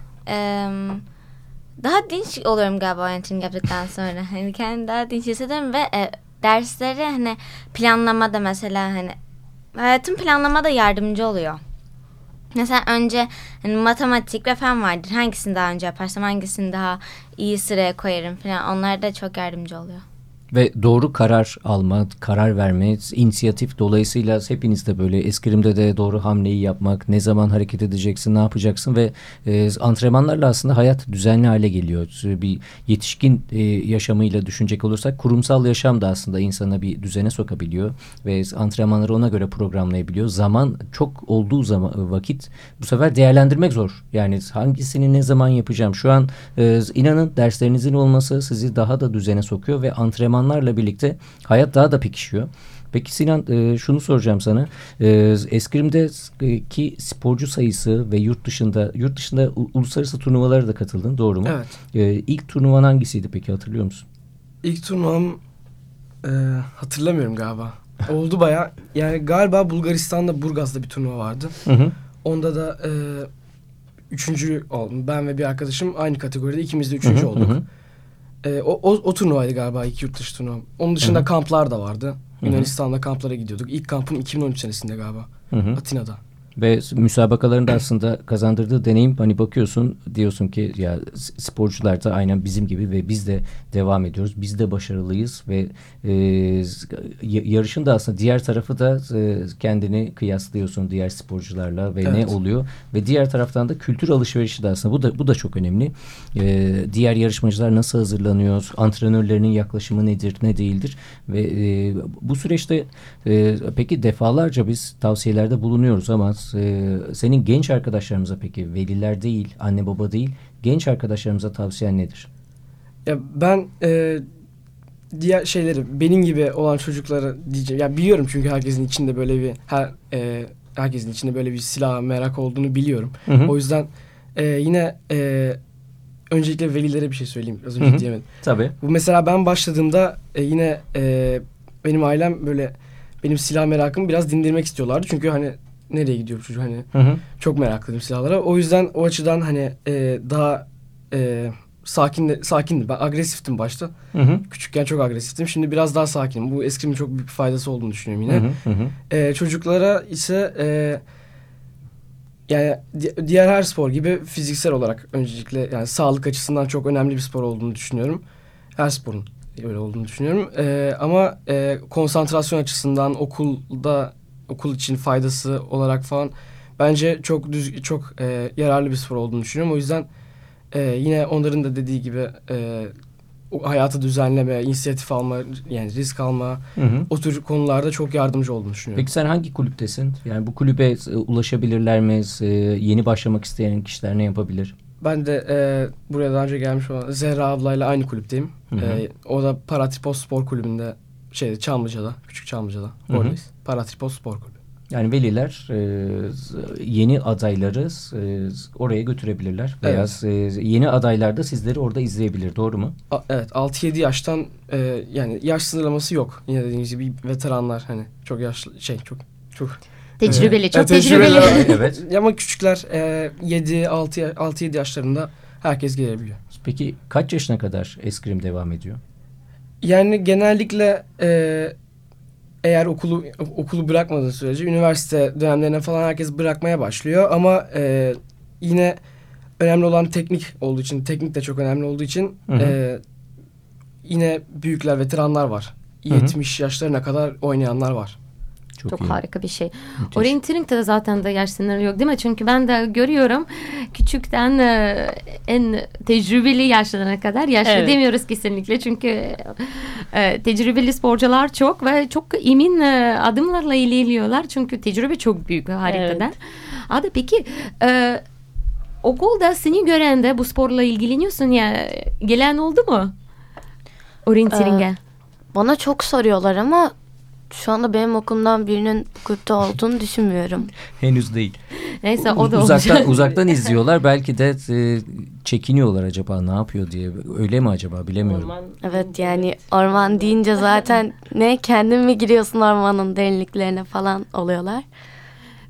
daha dinç oluyorum galiba orienting yaptıktan sonra. Hani kendimi daha dinç hissediyorum ve e, dersleri hani planlamada mesela hani hayatım planlamada yardımcı oluyor. Mesela önce hani matematik ve fen vardır. Hangisini daha önce yaparsam hangisini daha iyi sıraya koyarım falan. Onlar da çok yardımcı oluyor. Ve doğru karar alma, karar verme, inisiyatif dolayısıyla hepiniz de böyle eskrimde de doğru hamleyi yapmak, ne zaman hareket edeceksin, ne yapacaksın ve e, antrenmanlarla aslında hayat düzenli hale geliyor. Bir yetişkin e, yaşamıyla düşünecek olursak kurumsal yaşam da aslında insana bir düzene sokabiliyor ve antrenmanları ona göre programlayabiliyor. Zaman çok olduğu zaman vakit bu sefer değerlendirmek zor. Yani hangisini ne zaman yapacağım? Şu an e, inanın derslerinizin olması sizi daha da düzene sokuyor ve antrenmanlarla birlikte hayat daha da pekişiyor. Peki Sinan e, şunu soracağım sana. E, Eskrim'deki sporcu sayısı ve yurt dışında yurt dışında uluslararası turnuvalara da katıldın doğru mu? Evet. E, ilk turnuvan hangisiydi peki hatırlıyor musun? İlk turnuvam e, hatırlamıyorum galiba. Oldu baya. Yani galiba Bulgaristan'da Burgaz'da bir turnuva vardı. Hı hı. Onda da e, üçüncü oldum. Ben ve bir arkadaşım aynı kategoride ikimiz de üçüncü Hı hı, olduk. hı. E, o, o, o turnuvaydı galiba ilk yurt dışı turnuvam. Onun dışında Hı hı. kamplar da vardı. Yunanistan'da kamplara gidiyorduk. İlk kampım 2013 senesinde galiba. Hı hı. Atina'da. Ve müsabakalarında aslında kazandırdığı deneyim hani bakıyorsun diyorsun ki ya sporcular da aynen bizim gibi ve biz de devam ediyoruz. Biz de başarılıyız ve e, yarışın da aslında diğer tarafı da e, kendini kıyaslıyorsun diğer sporcularla ve ne Evet. oluyor ve diğer taraftan da kültür alışverişi de aslında bu da bu da çok önemli. E, diğer yarışmacılar nasıl hazırlanıyor? Antrenörlerinin yaklaşımı nedir, ne değildir? Ve e, bu süreçte e, peki defalarca biz tavsiyelerde bulunuyoruz ama e, senin genç arkadaşlarımıza peki veliler değil, anne baba değil, genç arkadaşlarımıza tavsiyen nedir? Ya ben e, diğer şeyleri benim gibi olan çocuklara diyeceğim. Ya biliyorum çünkü herkesin içinde böyle bir her e, herkesin içinde böyle bir silah merak olduğunu biliyorum. Hı hı. O yüzden e, yine e, öncelikle velilere bir şey söyleyeyim. Az Hı önce hı. diyemedim. Tabii. Bu mesela ben başladığımda e, yine e, benim ailem böyle benim silah merakımı biraz dindirmek istiyorlardı. Çünkü hani nereye gidiyor bu çocuk hani Hı hı. çok meraklıydım silahlara. O yüzden o açıdan hani e, daha e, sakin sakindim. Ben agresiftim başta. Hı hı. Küçükken çok agresiftim. Şimdi biraz daha sakinim. Bu eskimin çok büyük bir faydası olduğunu düşünüyorum yine. hı. Hı hı. E, çocuklara ise e, yani di- diğer her spor gibi fiziksel olarak öncelikle yani sağlık açısından çok önemli bir spor olduğunu düşünüyorum. Her sporun öyle olduğunu düşünüyorum. E, ama e, konsantrasyon açısından okulda okul için faydası olarak falan bence çok düz çok e, yararlı bir spor olduğunu düşünüyorum. O yüzden e, yine onların da dediği gibi e, hayatı düzenleme, inisiyatif alma, yani risk alma Hı hı. o tür konularda çok yardımcı olduğunu düşünüyorum. Peki sen hangi kulüptesin? Yani bu kulübe e, ulaşabilirler mi? E, Yeni başlamak isteyen kişiler ne yapabilir? Ben de e, buraya daha önce gelmiş olan Zehra ablayla aynı kulüpteyim. Hı hı. E, o da Paratripos Spor Kulübü'nde şeyde Çamlıca'da, Küçük Çamlıca'da oradayız. Paratripos Spor Kulübü. Yani veliler e, yeni adayları e, oraya götürebilirler. Veya e, yeni adaylar da sizleri orada izleyebilir. Doğru mu? A- evet 6-7 yaştan e, yani yaş sınırlaması yok. Yine dediğiniz gibi veteranlar hani çok yaşlı şey çok çok Tecrübeli, Evet, çok tecrübeli. tecrübeli. evet. Ama küçükler e, 7 6 6-7 yaşlarında herkes gelebiliyor. Peki kaç yaşına kadar eskrim devam ediyor? Yani genellikle e, eğer okulu okulu bırakmadığı sürece üniversite dönemlerine falan herkes bırakmaya başlıyor ama e, yine önemli olan teknik olduğu için teknik de çok önemli olduğu için Hı hı. e, yine büyükler veteranlar var. Hı hı. 70 yaşlarına kadar oynayanlar var. Çok iyi. harika bir şey. Müthiş. Orienteering'de de zaten de yaş sınırı yok değil mi? Çünkü ben de görüyorum küçükten e, en tecrübeli yaşlarına kadar yaşlı Evet. demiyoruz kesinlikle. Çünkü e, tecrübeli sporcular çok ve çok emin e, adımlarla ilerliyorlar. Çünkü tecrübe çok büyük harikadan. Ada peki e, okulda seni gören de bu sporla ilgileniyorsun ya gelen oldu mu? Orienteering'e. Ee, bana çok soruyorlar ama şu anda benim okulumdan birinin bu kulüpte olduğunu düşünmüyorum. Henüz değil. Neyse o da uzaktan, olacak. uzaktan izliyorlar. Belki de e, çekiniyorlar acaba ne yapıyor diye. Öyle mi acaba bilemiyorum. Orman Evet yani orman deyince zaten ne kendin mi giriyorsun ormanın derinliklerine falan oluyorlar.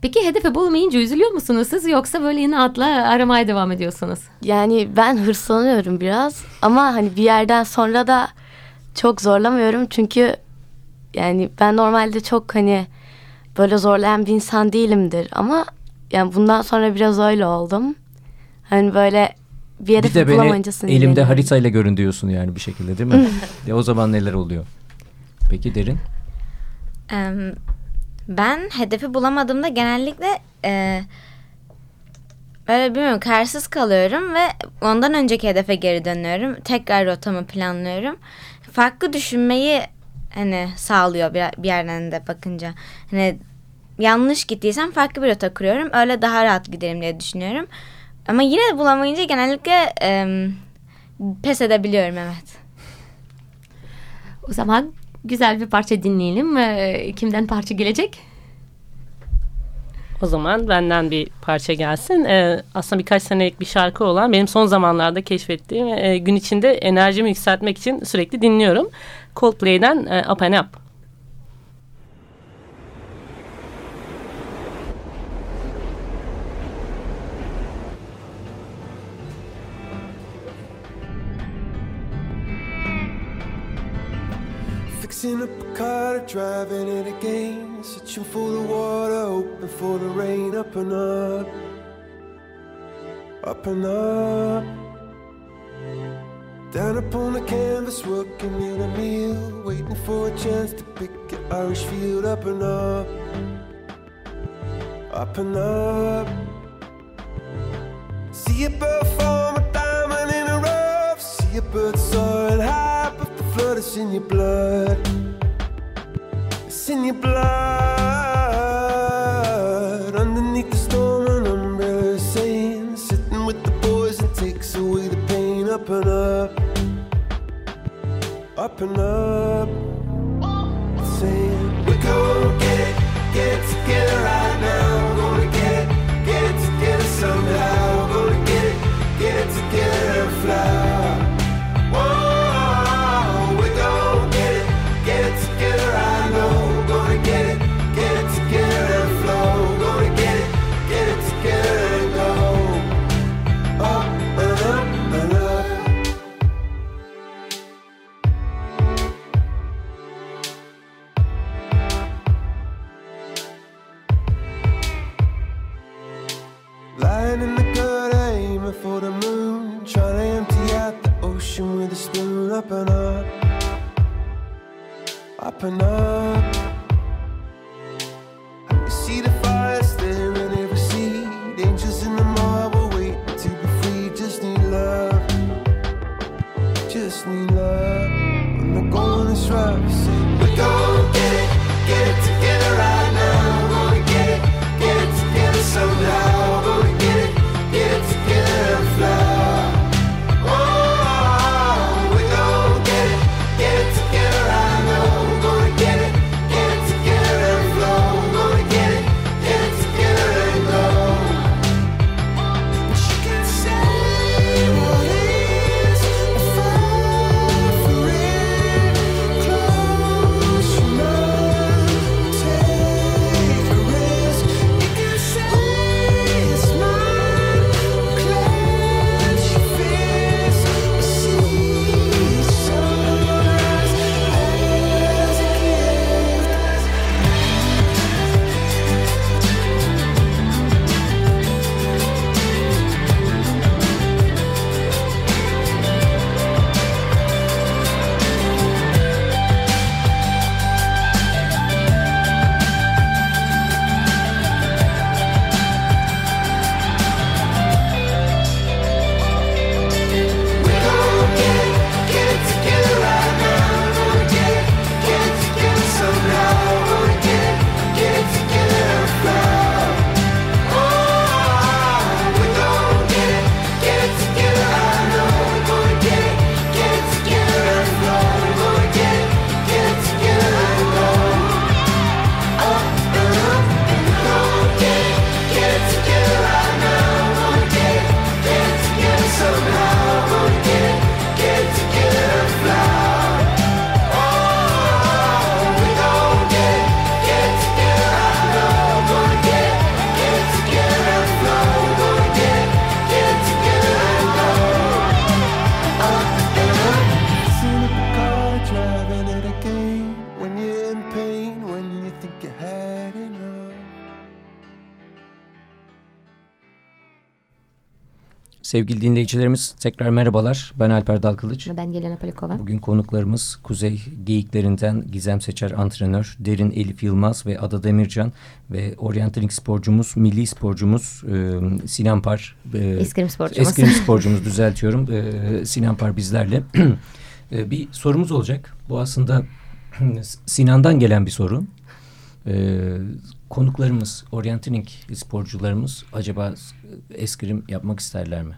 Peki hedefi bulmayınca üzülüyor musunuz siz yoksa böyle yine atla aramaya devam ediyorsunuz? Yani ben hırslanıyorum biraz ama hani bir yerden sonra da çok zorlamıyorum çünkü yani ben normalde çok hani böyle zorlayan bir insan değilimdir ama yani bundan sonra biraz öyle oldum. Hani böyle bir Bir hedefi de beni elimde sinirleniyorum. haritayla görün diyorsun yani bir şekilde değil mi? e o zaman neler oluyor? Peki Derin? Ben hedefi bulamadığımda genellikle e, böyle bilmiyorum kararsız kalıyorum ve ondan önceki hedefe geri dönüyorum. Tekrar rotamı planlıyorum. Farklı düşünmeyi hani sağlıyor bir, bir yerden de bakınca. Hani yanlış gittiysem farklı bir rota kuruyorum. Öyle daha rahat giderim diye düşünüyorum. Ama yine de bulamayınca genellikle em, pes edebiliyorum evet. O zaman güzel bir parça dinleyelim. Ee, Kimden parça gelecek? O zaman benden bir parça gelsin. Ee, aslında birkaç senelik bir şarkı olan benim son zamanlarda keşfettiğim e, gün içinde enerjimi yükseltmek için sürekli dinliyorum. Coldplay'den e, Up and Up. Fixing up a car, driving it again. Searching for the water, hoping for the rain. Up and up, up and up. Down upon the canvas, working in a meal. Waiting for a chance to pick an Irish field. Up and up, up and up. See a bird form a diamond in a rough. See a bird soaring high, but the flood is in your blood. It's in your blood. Underneath the storm, an umbrella is saying, sitting with the boys and takes away the pain. Up and up, up and up. Oh. Saying, we're gonna get it, get it together right Sevgili dinleyicilerimiz tekrar merhabalar. Ben Alper Dalkılıç. Ben Yelena Polikova. Bugün konuklarımız Kuzey Geyiklerinden Gizem Seçer antrenör, Derin Elif Yılmaz ve Ada Demircan ve oryantaling sporcumuz, milli sporcumuz e, Sinan Par. E, eskrim sporcumuz. Eskrim sporcumuz düzeltiyorum. E, Sinan Par bizlerle. e, bir sorumuz olacak. Bu aslında Sinan'dan gelen bir soru. E, konuklarımız, oryantaling sporcularımız acaba eskrim yapmak isterler mi?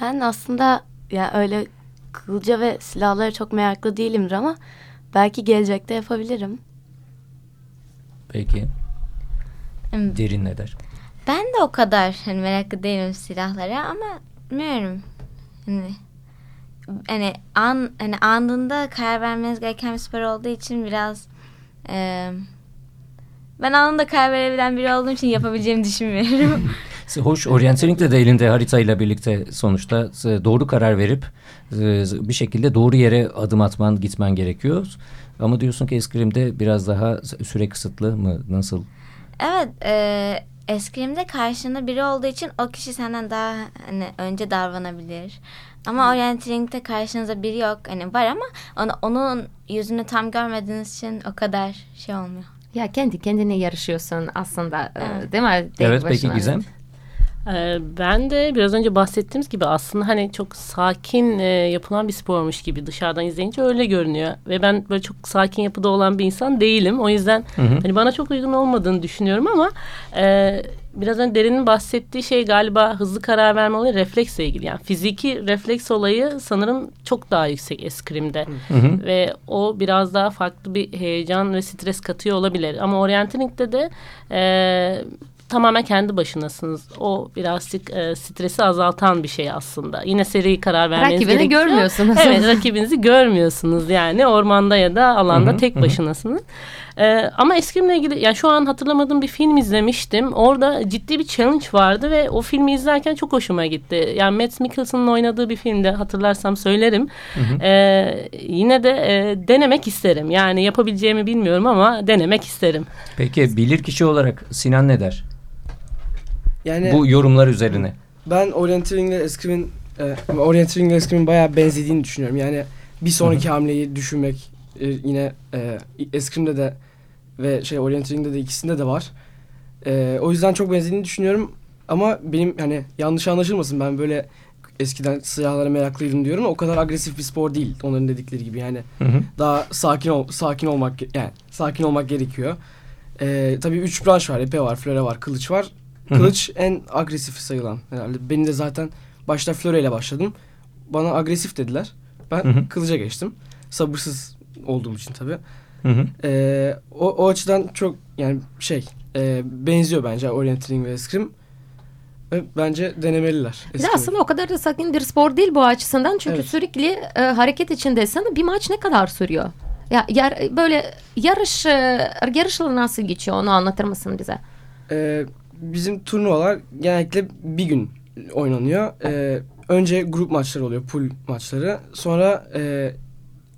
Ben aslında ya öyle kılca ve silahlara çok meraklı değilimdir ama belki gelecekte yapabilirim. Peki. Derin ne der? Ben de o kadar hani meraklı değilim silahlara ama bilmiyorum. Hani hani an hani anında karar vermeniz gereken bir spor olduğu için biraz e, ben anında karar verebilen biri olduğum için yapabileceğimi düşünmüyorum. Hoş Orientalink de elinde haritayla birlikte sonuçta doğru karar verip bir şekilde doğru yere adım atman gitmen gerekiyor. Ama diyorsun ki eskrimde biraz daha süre kısıtlı mı? Nasıl? Evet. E, eskrimde karşında biri olduğu için o kişi senden daha hani önce davranabilir. Ama Orientaling'de karşınızda biri yok. Hani var ama onu, onun yüzünü tam görmediğiniz için o kadar şey olmuyor. Ya kendi kendine yarışıyorsun aslında evet. değil mi? Tek evet başına. peki Gizem? Ee, ben de biraz önce bahsettiğimiz gibi aslında hani çok sakin e, yapılan bir spormuş gibi dışarıdan izleyince öyle görünüyor. Ve ben böyle çok sakin yapıda olan bir insan değilim. O yüzden hı hı. hani bana çok uygun olmadığını düşünüyorum ama e, biraz önce Derin'in bahsettiği şey galiba hızlı karar verme olayı refleksle ilgili. Yani fiziki refleks olayı sanırım çok daha yüksek eskrimde. Hı hı. Ve o biraz daha farklı bir heyecan ve stres katıyor olabilir. Ama oryantaling'de de e, tamamen kendi başınasınız. O birazcık e, stresi azaltan bir şey aslında. Yine seri karar vermeniz Rakibini gerekiyor. görmüyorsunuz. Evet rakibinizi görmüyorsunuz yani ormanda ya da alanda Hı-hı, tek başınasınız. Ee, ama eskrimle ilgili yani şu an hatırlamadığım bir film izlemiştim. Orada ciddi bir challenge vardı ve o filmi izlerken çok hoşuma gitti. Yani Matt Mikkelsen'ın oynadığı bir filmde hatırlarsam söylerim. Ee, yine de e, denemek isterim. Yani yapabileceğimi bilmiyorum ama denemek isterim. Peki bilir kişi olarak Sinan ne der? Yani bu yorumlar üzerine. Ben Orienteering ile Eskrim'in e, Orienteering ile Eskrim'in bayağı benzediğini düşünüyorum. Yani bir sonraki hamleyi düşünmek e, yine e, Eskrim'de de ve şey Orienteering'de de ikisinde de var. E, o yüzden çok benzediğini düşünüyorum. Ama benim hani yanlış anlaşılmasın ben böyle eskiden silahlara meraklıydım diyorum. O kadar agresif bir spor değil onların dedikleri gibi yani. Hı hı. Daha sakin ol, sakin olmak yani sakin olmak gerekiyor. Ee, tabii üç branş var. Epe var, flöre var, kılıç var. Kılıç Hı-hı. en agresif sayılan herhalde. Benim de zaten başta flöre ile başladım. Bana agresif dediler. Ben Hı-hı. kılıca geçtim. Sabırsız olduğum için tabii. Ee, o, o açıdan çok yani şey e, benziyor bence Orienteering ve Eskrim. Bence denemeliler. Eskrim. Aslında o kadar da sakin bir spor değil bu açısından. Çünkü evet. sürekli e, hareket içindesin. Bir maç ne kadar sürüyor? Ya yar, böyle yarış e, yarışla nasıl geçiyor onu anlatır mısın bize? Ee, bizim turnuvalar genellikle bir gün oynanıyor. Ee, önce grup maçları oluyor, pool maçları. Sonra e,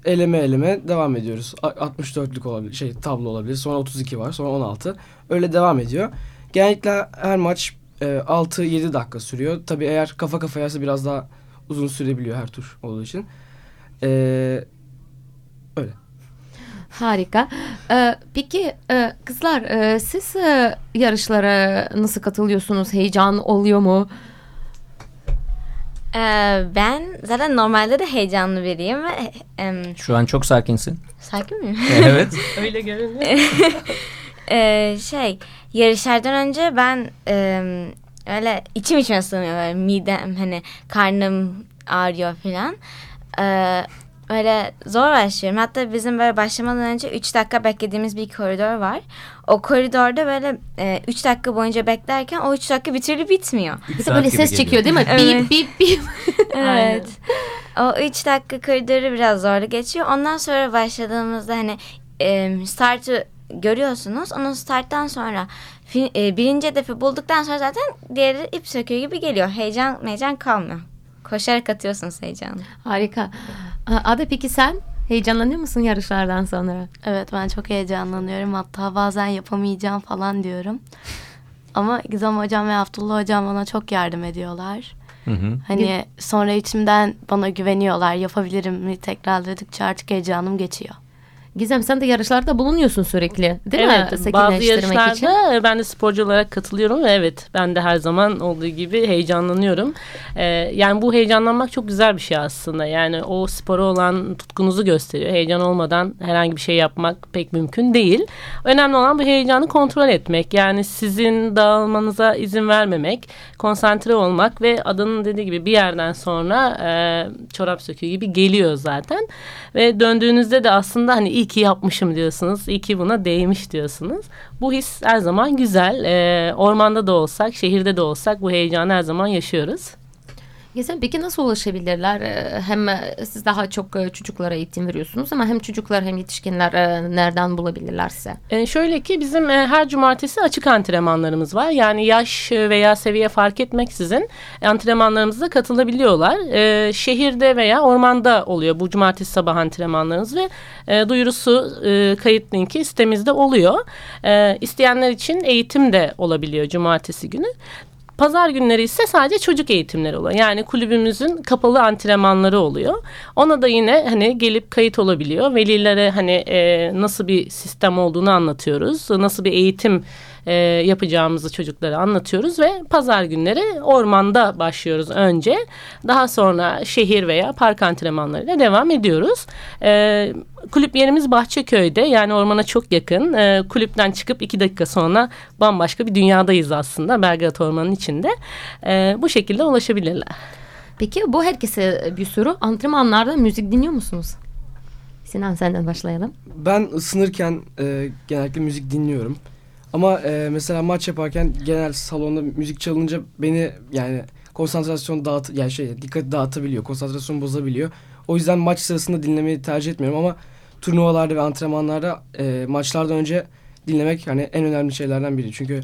eleme eleme devam ediyoruz. 64'lük olabilir, şey tablo olabilir. Sonra 32 var, sonra 16. Öyle devam ediyor. Genellikle her maç e, 6-7 dakika sürüyor. Tabii eğer kafa kafayaysa biraz daha uzun sürebiliyor her tur olduğu için. Ee, öyle. Harika. Ee, peki e, kızlar e, siz e, yarışlara nasıl katılıyorsunuz? Heyecan oluyor mu? Ee, ben zaten normalde de heyecanlı biriyim. Ve, Şu an çok sakinsin. Sakin miyim? evet. Öyle görünüyor. ee, şey yarışlardan önce ben e, öyle içim içime sığmıyor. Böyle midem hani karnım ağrıyor falan. Ee, öyle zor başlıyorum. Hatta bizim böyle başlamadan önce 3 dakika beklediğimiz bir koridor var. O koridorda böyle 3 e, dakika boyunca beklerken o 3 dakika bir türlü bitmiyor. De böyle ses çekiyor değil mi? Evet. Bip bip bip. evet. o 3 dakika koridoru biraz zorlu geçiyor. Ondan sonra başladığımızda hani e, startı görüyorsunuz. Onun starttan sonra e, birinci hedefi bulduktan sonra zaten diğeri ip söküyor gibi geliyor. Heyecan heyecan kalmıyor. Koşarak atıyorsunuz heyecanı. Harika. Ada peki sen heyecanlanıyor musun yarışlardan sonra? Evet ben çok heyecanlanıyorum. Hatta bazen yapamayacağım falan diyorum. Ama Gizem hocam ve Abdullah hocam bana çok yardım ediyorlar. Hı hı. Hani sonra içimden bana güveniyorlar yapabilirim mi tekrarladıkça artık heyecanım geçiyor. Gizem sen de yarışlarda bulunuyorsun sürekli değil evet, mi? Bazı yarışlarda için. ben de sporcu olarak katılıyorum ve evet ben de her zaman olduğu gibi heyecanlanıyorum. Ee, yani bu heyecanlanmak çok güzel bir şey aslında. Yani o spora olan tutkunuzu gösteriyor. Heyecan olmadan herhangi bir şey yapmak pek mümkün değil. Önemli olan bu heyecanı kontrol etmek. Yani sizin dağılmanıza izin vermemek, konsantre olmak ve adının dediği gibi bir yerden sonra e, çorap söküğü gibi geliyor zaten. Ve döndüğünüzde de aslında hani iyi ki yapmışım diyorsunuz. İyi ki buna değmiş diyorsunuz. Bu his her zaman güzel. Ee, ormanda da olsak, şehirde de olsak bu heyecanı her zaman yaşıyoruz. Gizem peki nasıl ulaşabilirler? Ee, hem e, siz daha çok e, çocuklara eğitim veriyorsunuz ama hem çocuklar hem yetişkinler e, nereden bulabilirler size? E şöyle ki bizim her cumartesi açık antrenmanlarımız var. Yani yaş veya seviye fark etmeksizin antrenmanlarımıza katılabiliyorlar. E, şehirde veya ormanda oluyor bu cumartesi sabah antrenmanlarımız ve e, duyurusu e, kayıt linki sitemizde oluyor. E, isteyenler için eğitim de olabiliyor cumartesi günü. Pazar günleri ise sadece çocuk eğitimleri oluyor. Yani kulübümüzün kapalı antrenmanları oluyor. Ona da yine hani gelip kayıt olabiliyor. Velilere hani e, nasıl bir sistem olduğunu anlatıyoruz. Nasıl bir eğitim e, yapacağımızı çocuklara anlatıyoruz ve pazar günleri ormanda başlıyoruz önce. Daha sonra şehir veya park antrenmanlarıyla devam ediyoruz. E, kulüp yerimiz Bahçeköy'de yani ormana çok yakın. E, kulüpten çıkıp iki dakika sonra bambaşka bir dünyadayız aslında Belgrad Ormanı'nın içinde. E, bu şekilde ulaşabilirler. Peki bu herkese bir soru. Antrenmanlarda müzik dinliyor musunuz? Sinan senden başlayalım. Ben ısınırken e, genellikle müzik dinliyorum. Ama e, mesela maç yaparken genel salonda müzik çalınca beni yani konsantrasyon dağıt yani şey dikkat dağıtabiliyor. Konsantrasyon bozabiliyor. O yüzden maç sırasında dinlemeyi tercih etmiyorum ama turnuvalarda ve antrenmanlarda e, maçlardan önce dinlemek hani en önemli şeylerden biri. Çünkü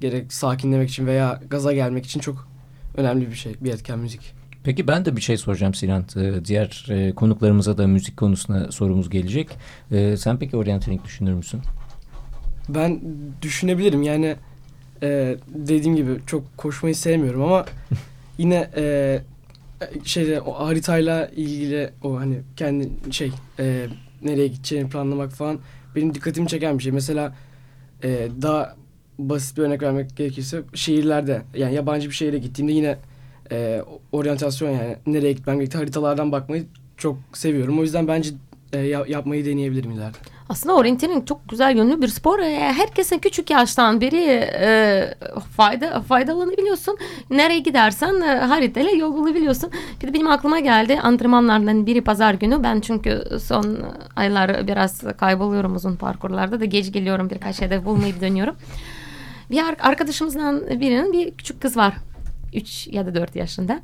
gerek sakinlemek için veya gaza gelmek için çok önemli bir şey, bir etken müzik. Peki ben de bir şey soracağım Sinan. Ee, diğer e, konuklarımıza da müzik konusuna sorumuz gelecek. Ee, sen peki oryantaling düşünür müsün? Ben düşünebilirim yani e, dediğim gibi çok koşmayı sevmiyorum ama yine e, şeyde o haritayla ilgili o hani kendi şey e, nereye gideceğini planlamak falan benim dikkatimi çeken bir şey. Mesela e, daha basit bir örnek vermek gerekirse şehirlerde yani yabancı bir şehire gittiğimde yine e, oryantasyon yani nereye gitmem gerektiği haritalardan bakmayı çok seviyorum. O yüzden bence e, yapmayı deneyebilirim ileride. Aslında orienteering çok güzel yönlü bir spor. E, herkesin küçük yaştan beri e, fayda faydalanabiliyorsun. Nereye gidersen e, haritayla yol bulabiliyorsun. Bir de benim aklıma geldi antrenmanlardan biri pazar günü. Ben çünkü son aylar biraz kayboluyorum uzun parkurlarda da geç geliyorum birkaç şeyde bulmayıp dönüyorum. Bir arkadaşımızdan birinin bir küçük kız var. 3 ya da 4 yaşında.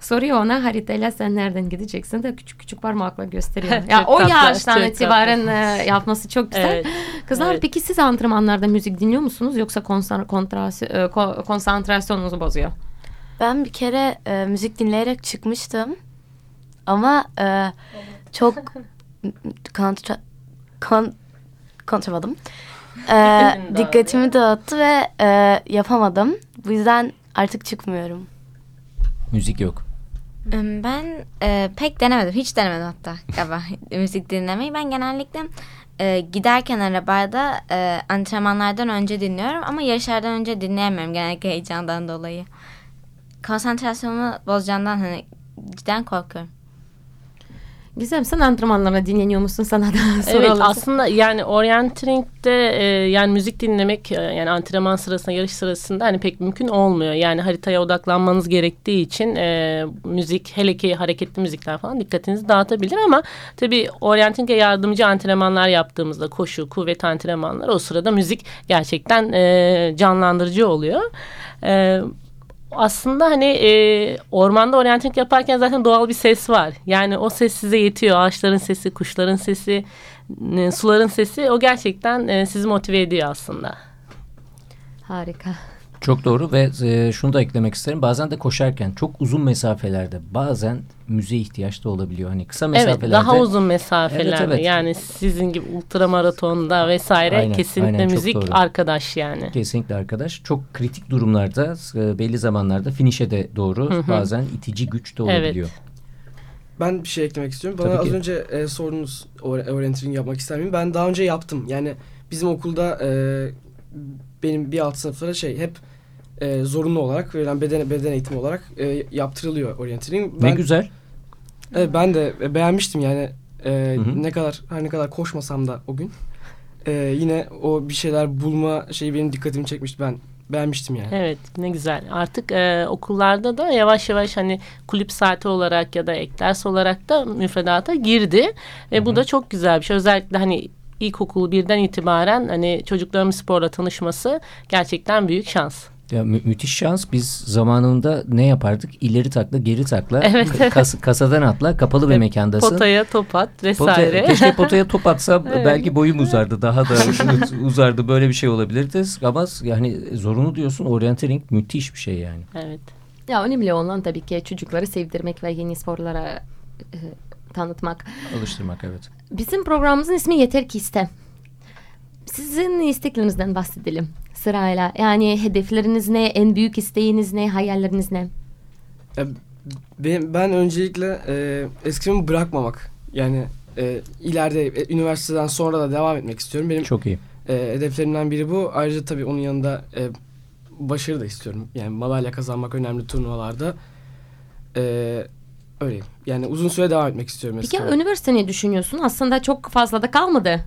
Soruyor ona haritayla sen nereden gideceksin de küçük küçük parmakla gösteriyor. ya o tatlı, yaştan itibaren e, yapması çok güzel. Evet, Kızlar evet. peki siz antrenmanlarda müzik dinliyor musunuz yoksa e, konsantrasyonunuzu bozuyor? Ben bir kere e, müzik dinleyerek çıkmıştım. Ama e, çok kontra, kon, kontramadım. E, dikkatimi dağıttı ve e, yapamadım. Bu yüzden Artık çıkmıyorum. Müzik yok. Ben e, pek denemedim. Hiç denemedim hatta galiba müzik dinlemeyi. Ben genellikle e, giderken arabada e, antrenmanlardan önce dinliyorum ama yarışlardan önce dinleyemiyorum genellikle heyecandan dolayı. Konsantrasyonumu bozacağından hani cidden korkuyorum. Gizem sen antrenmanlarına dinleniyor musun sana da soralım. Evet aslında yani orienteering'de e, yani müzik dinlemek e, yani antrenman sırasında yarış sırasında hani pek mümkün olmuyor. Yani haritaya odaklanmanız gerektiği için e, müzik hele ki hareketli müzikler falan dikkatinizi dağıtabilir ama tabii orienteering'e yardımcı antrenmanlar yaptığımızda koşu, kuvvet antrenmanları o sırada müzik gerçekten e, canlandırıcı oluyor. E, aslında hani e, ormanda oryantik yaparken zaten doğal bir ses var. Yani o ses size yetiyor. Ağaçların sesi, kuşların sesi, e, suların sesi o gerçekten e, sizi motive ediyor aslında. Harika. Çok doğru ve e, şunu da eklemek isterim. Bazen de koşarken çok uzun mesafelerde bazen müziğe ihtiyaç da olabiliyor. Hani kısa mesafelerde. Evet daha uzun mesafelerde Evet, evet. yani sizin gibi ultramaratonda vesaire Aynen, kesinlikle aynen, çok müzik doğru. arkadaş yani. Kesinlikle arkadaş. Çok kritik durumlarda e, belli zamanlarda finişe de doğru Hı hı. bazen itici güç de olabiliyor. Ben bir şey eklemek istiyorum. Bana Tabii az ki. önce e, sordunuz or- orienteering yapmak ister miyim? Ben daha önce yaptım. Yani bizim okulda e, benim bir alt sınıflara şey hep e, zorunlu olarak verilen beden beden eğitimi olarak e, yaptırılıyor orienteering. Ne Ben, güzel. Evet, ben de e, beğenmiştim yani e, Hı hı. ne kadar her ne kadar koşmasam da o gün e, yine o bir şeyler bulma şeyi benim dikkatimi çekmişti. Ben beğenmiştim yani. Evet ne güzel. Artık e, okullarda da yavaş yavaş hani kulüp saati olarak ya da ek ders olarak da müfredata girdi. Ve bu da çok güzel bir şey. Özellikle hani ilkokul birden itibaren hani çocukların sporla tanışması gerçekten büyük şans. Ya mü- müthiş şans. Biz zamanında ne yapardık? İleri takla, geri takla. Evet. Kas- kasadan atla, kapalı bir mekandasın. Potaya top at Potaya- vesaire. keşke potaya top atsam Evet. belki boyum uzardı. Daha da uzardı. Böyle bir şey olabilirdi. Ama yani zorunlu diyorsun. Orienteering müthiş bir şey yani. evet. Ya önemli olan tabii ki çocukları sevdirmek ve yeni sporlara e, tanıtmak. Alıştırmak evet. Bizim programımızın ismi Yeter ki iste. Sizin isteklerinizden bahsedelim sırayla. Yani hedefleriniz ne, en büyük isteğiniz ne, hayalleriniz ne? Ben, ben öncelikle e, eskrimi bırakmamak. Yani e, ileride e, üniversiteden sonra da devam etmek istiyorum. Benim Çok iyi. e, hedeflerimden biri bu. Ayrıca tabii onun yanında e, başarı da istiyorum. Yani madalya kazanmak önemli turnuvalarda. E, öyle. Yani uzun süre devam etmek istiyorum. Peki üniversite ne düşünüyorsun? Aslında çok fazla da kalmadı.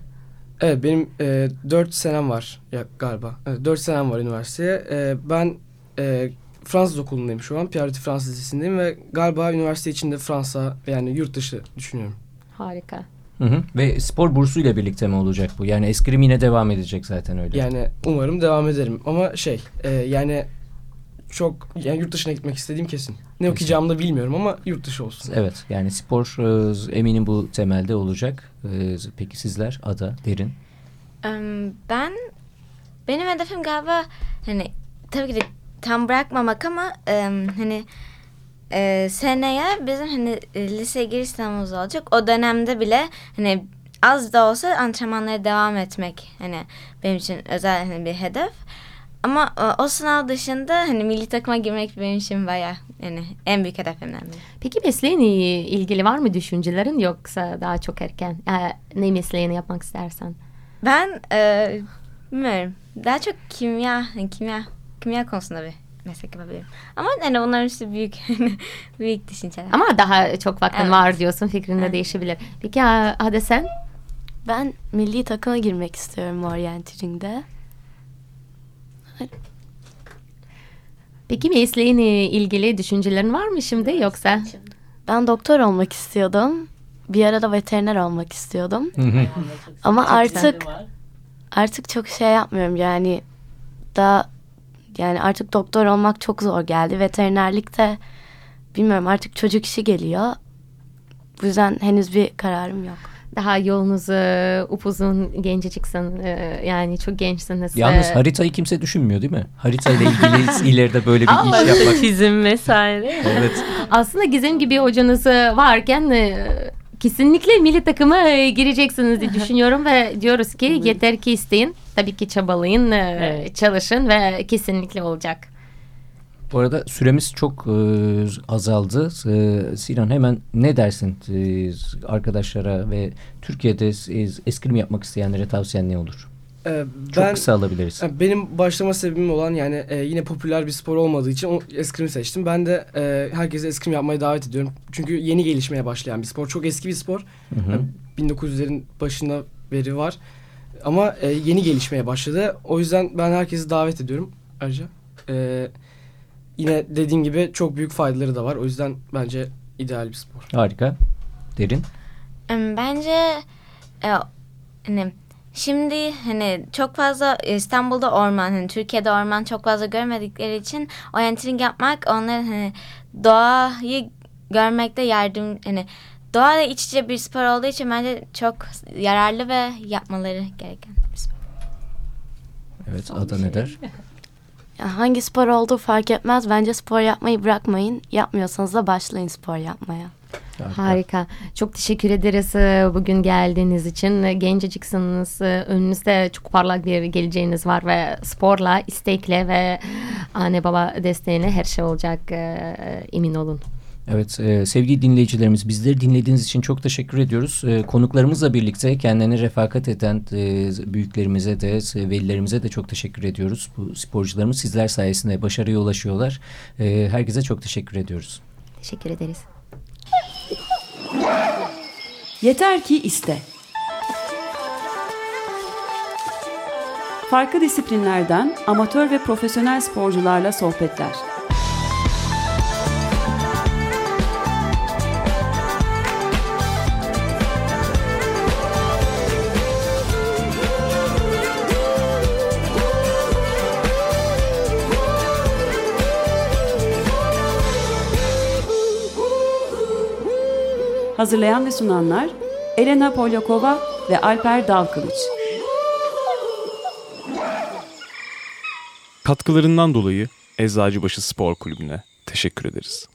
Evet benim e, 4 senem var ya galiba. Evet, 4 senem var üniversiteye. E, ben e, Fransız okulundayım şu an. Piyariti Fransız Lisesi'ndeyim ve galiba üniversite içinde Fransa yani yurt dışı düşünüyorum. Harika. Hı hı. Ve spor bursuyla birlikte mi olacak bu? Yani eskrim yine devam edecek zaten öyle. Yani umarım devam ederim. Ama şey e, yani çok yani yurt dışına gitmek istediğim kesin. Ne okuyacağımı da bilmiyorum ama yurt dışı olsun. Evet yani spor e, eminim bu temelde olacak. E, Peki sizler Ada, Derin? Ben benim hedefim galiba hani tabii ki de tam bırakmamak ama hani e, seneye bizim hani e, lise giriş sınavımız olacak. O dönemde bile hani az da olsa antrenmanlara devam etmek hani benim için özel hani bir hedef. Ama e, o sınav dışında hani milli takıma girmek benim için bayağı yani en büyük hedefimden biri. Peki mesleğinle ilgili var mı düşüncelerin yoksa daha çok erken? E, ne mesleğini yapmak istersen? Ben e, bilmiyorum. Daha çok kimya, hani kimya, kimya konusunda bir meslek yapabilirim. Ama hani onların işte büyük, büyük düşünceler. Ama daha çok vaktin Evet. var diyorsun fikrinde Evet. değişebilir. Peki ha- hadi sen? Ben milli takıma girmek istiyorum orienteering'de. Peki mesleğinle ilgili düşüncelerin var mı şimdi yoksa? Ben doktor olmak istiyordum. Bir ara da veteriner olmak istiyordum. Ama artık artık çok şey yapmıyorum yani da yani artık doktor olmak çok zor geldi. Veterinerlik de bilmiyorum artık çocuk işi geliyor. Bu yüzden henüz bir kararım yok. Daha yolunuz upuzun genceciksin e, yani çok gençsiniz. Yalnız E, haritayı kimse düşünmüyor değil mi? Haritayla ilgili ileride böyle bir Ama iş yapmak. çizim vesaire. Evet. Aslında Gizem gibi hocanız varken e, kesinlikle milli takıma gireceksiniz diye düşünüyorum ve diyoruz ki yeter ki isteyin. Tabii ki çabalayın, Evet. çalışın ve kesinlikle olacak. Bu arada süremiz çok e, azaldı. E, Sinan hemen ne dersin e, arkadaşlara ve Türkiye'de e, eskrim yapmak isteyenlere tavsiyen ne olur? E, Çok ben kısa alabiliriz. e, benim başlama sebebim olan yani e, yine popüler bir spor olmadığı için eskrimi seçtim. Ben de e, herkese eskrim yapmaya davet ediyorum. Çünkü yeni gelişmeye başlayan bir spor. Çok eski bir spor. Hı hı. E, 1900'lerin başında beri var. Ama e, yeni gelişmeye başladı. O yüzden ben herkesi davet ediyorum ayrıca. E, yine dediğim gibi çok büyük faydaları da var. O yüzden bence ideal bir spor. Harika. Derin. Bence e, hani şimdi hani çok fazla İstanbul'da orman, hani Türkiye'de orman çok fazla görmedikleri için orienteering yapmak onların hani doğayı görmekte yardım hani doğayla iç içe bir spor olduğu için bence çok yararlı ve yapmaları gereken bir spor. Evet Ada ne der? hangi spor olduğu fark etmez. Bence spor yapmayı bırakmayın. Yapmıyorsanız da başlayın spor yapmaya. Harika. Çok teşekkür ederiz e, bugün geldiğiniz için. E, Genceciksiniz. E, Önünüzde çok parlak bir geleceğiniz var ve sporla, istekle ve anne baba desteğine her şey olacak emin olun. Evet e, sevgili dinleyicilerimiz bizleri dinlediğiniz için çok teşekkür ediyoruz. E, konuklarımızla birlikte kendilerine refakat eden e, büyüklerimize de velilerimize de çok teşekkür ediyoruz. Bu sporcularımız sizler sayesinde başarıya ulaşıyorlar. E, herkese çok teşekkür ediyoruz. Teşekkür ederiz. Yeter ki iste. Farklı disiplinlerden amatör ve profesyonel sporcularla sohbetler. Hazırlayan ve sunanlar Elena Polyakova ve Alper Dalkılıç. Katkılarından dolayı Eczacıbaşı Spor Kulübü'ne teşekkür ederiz.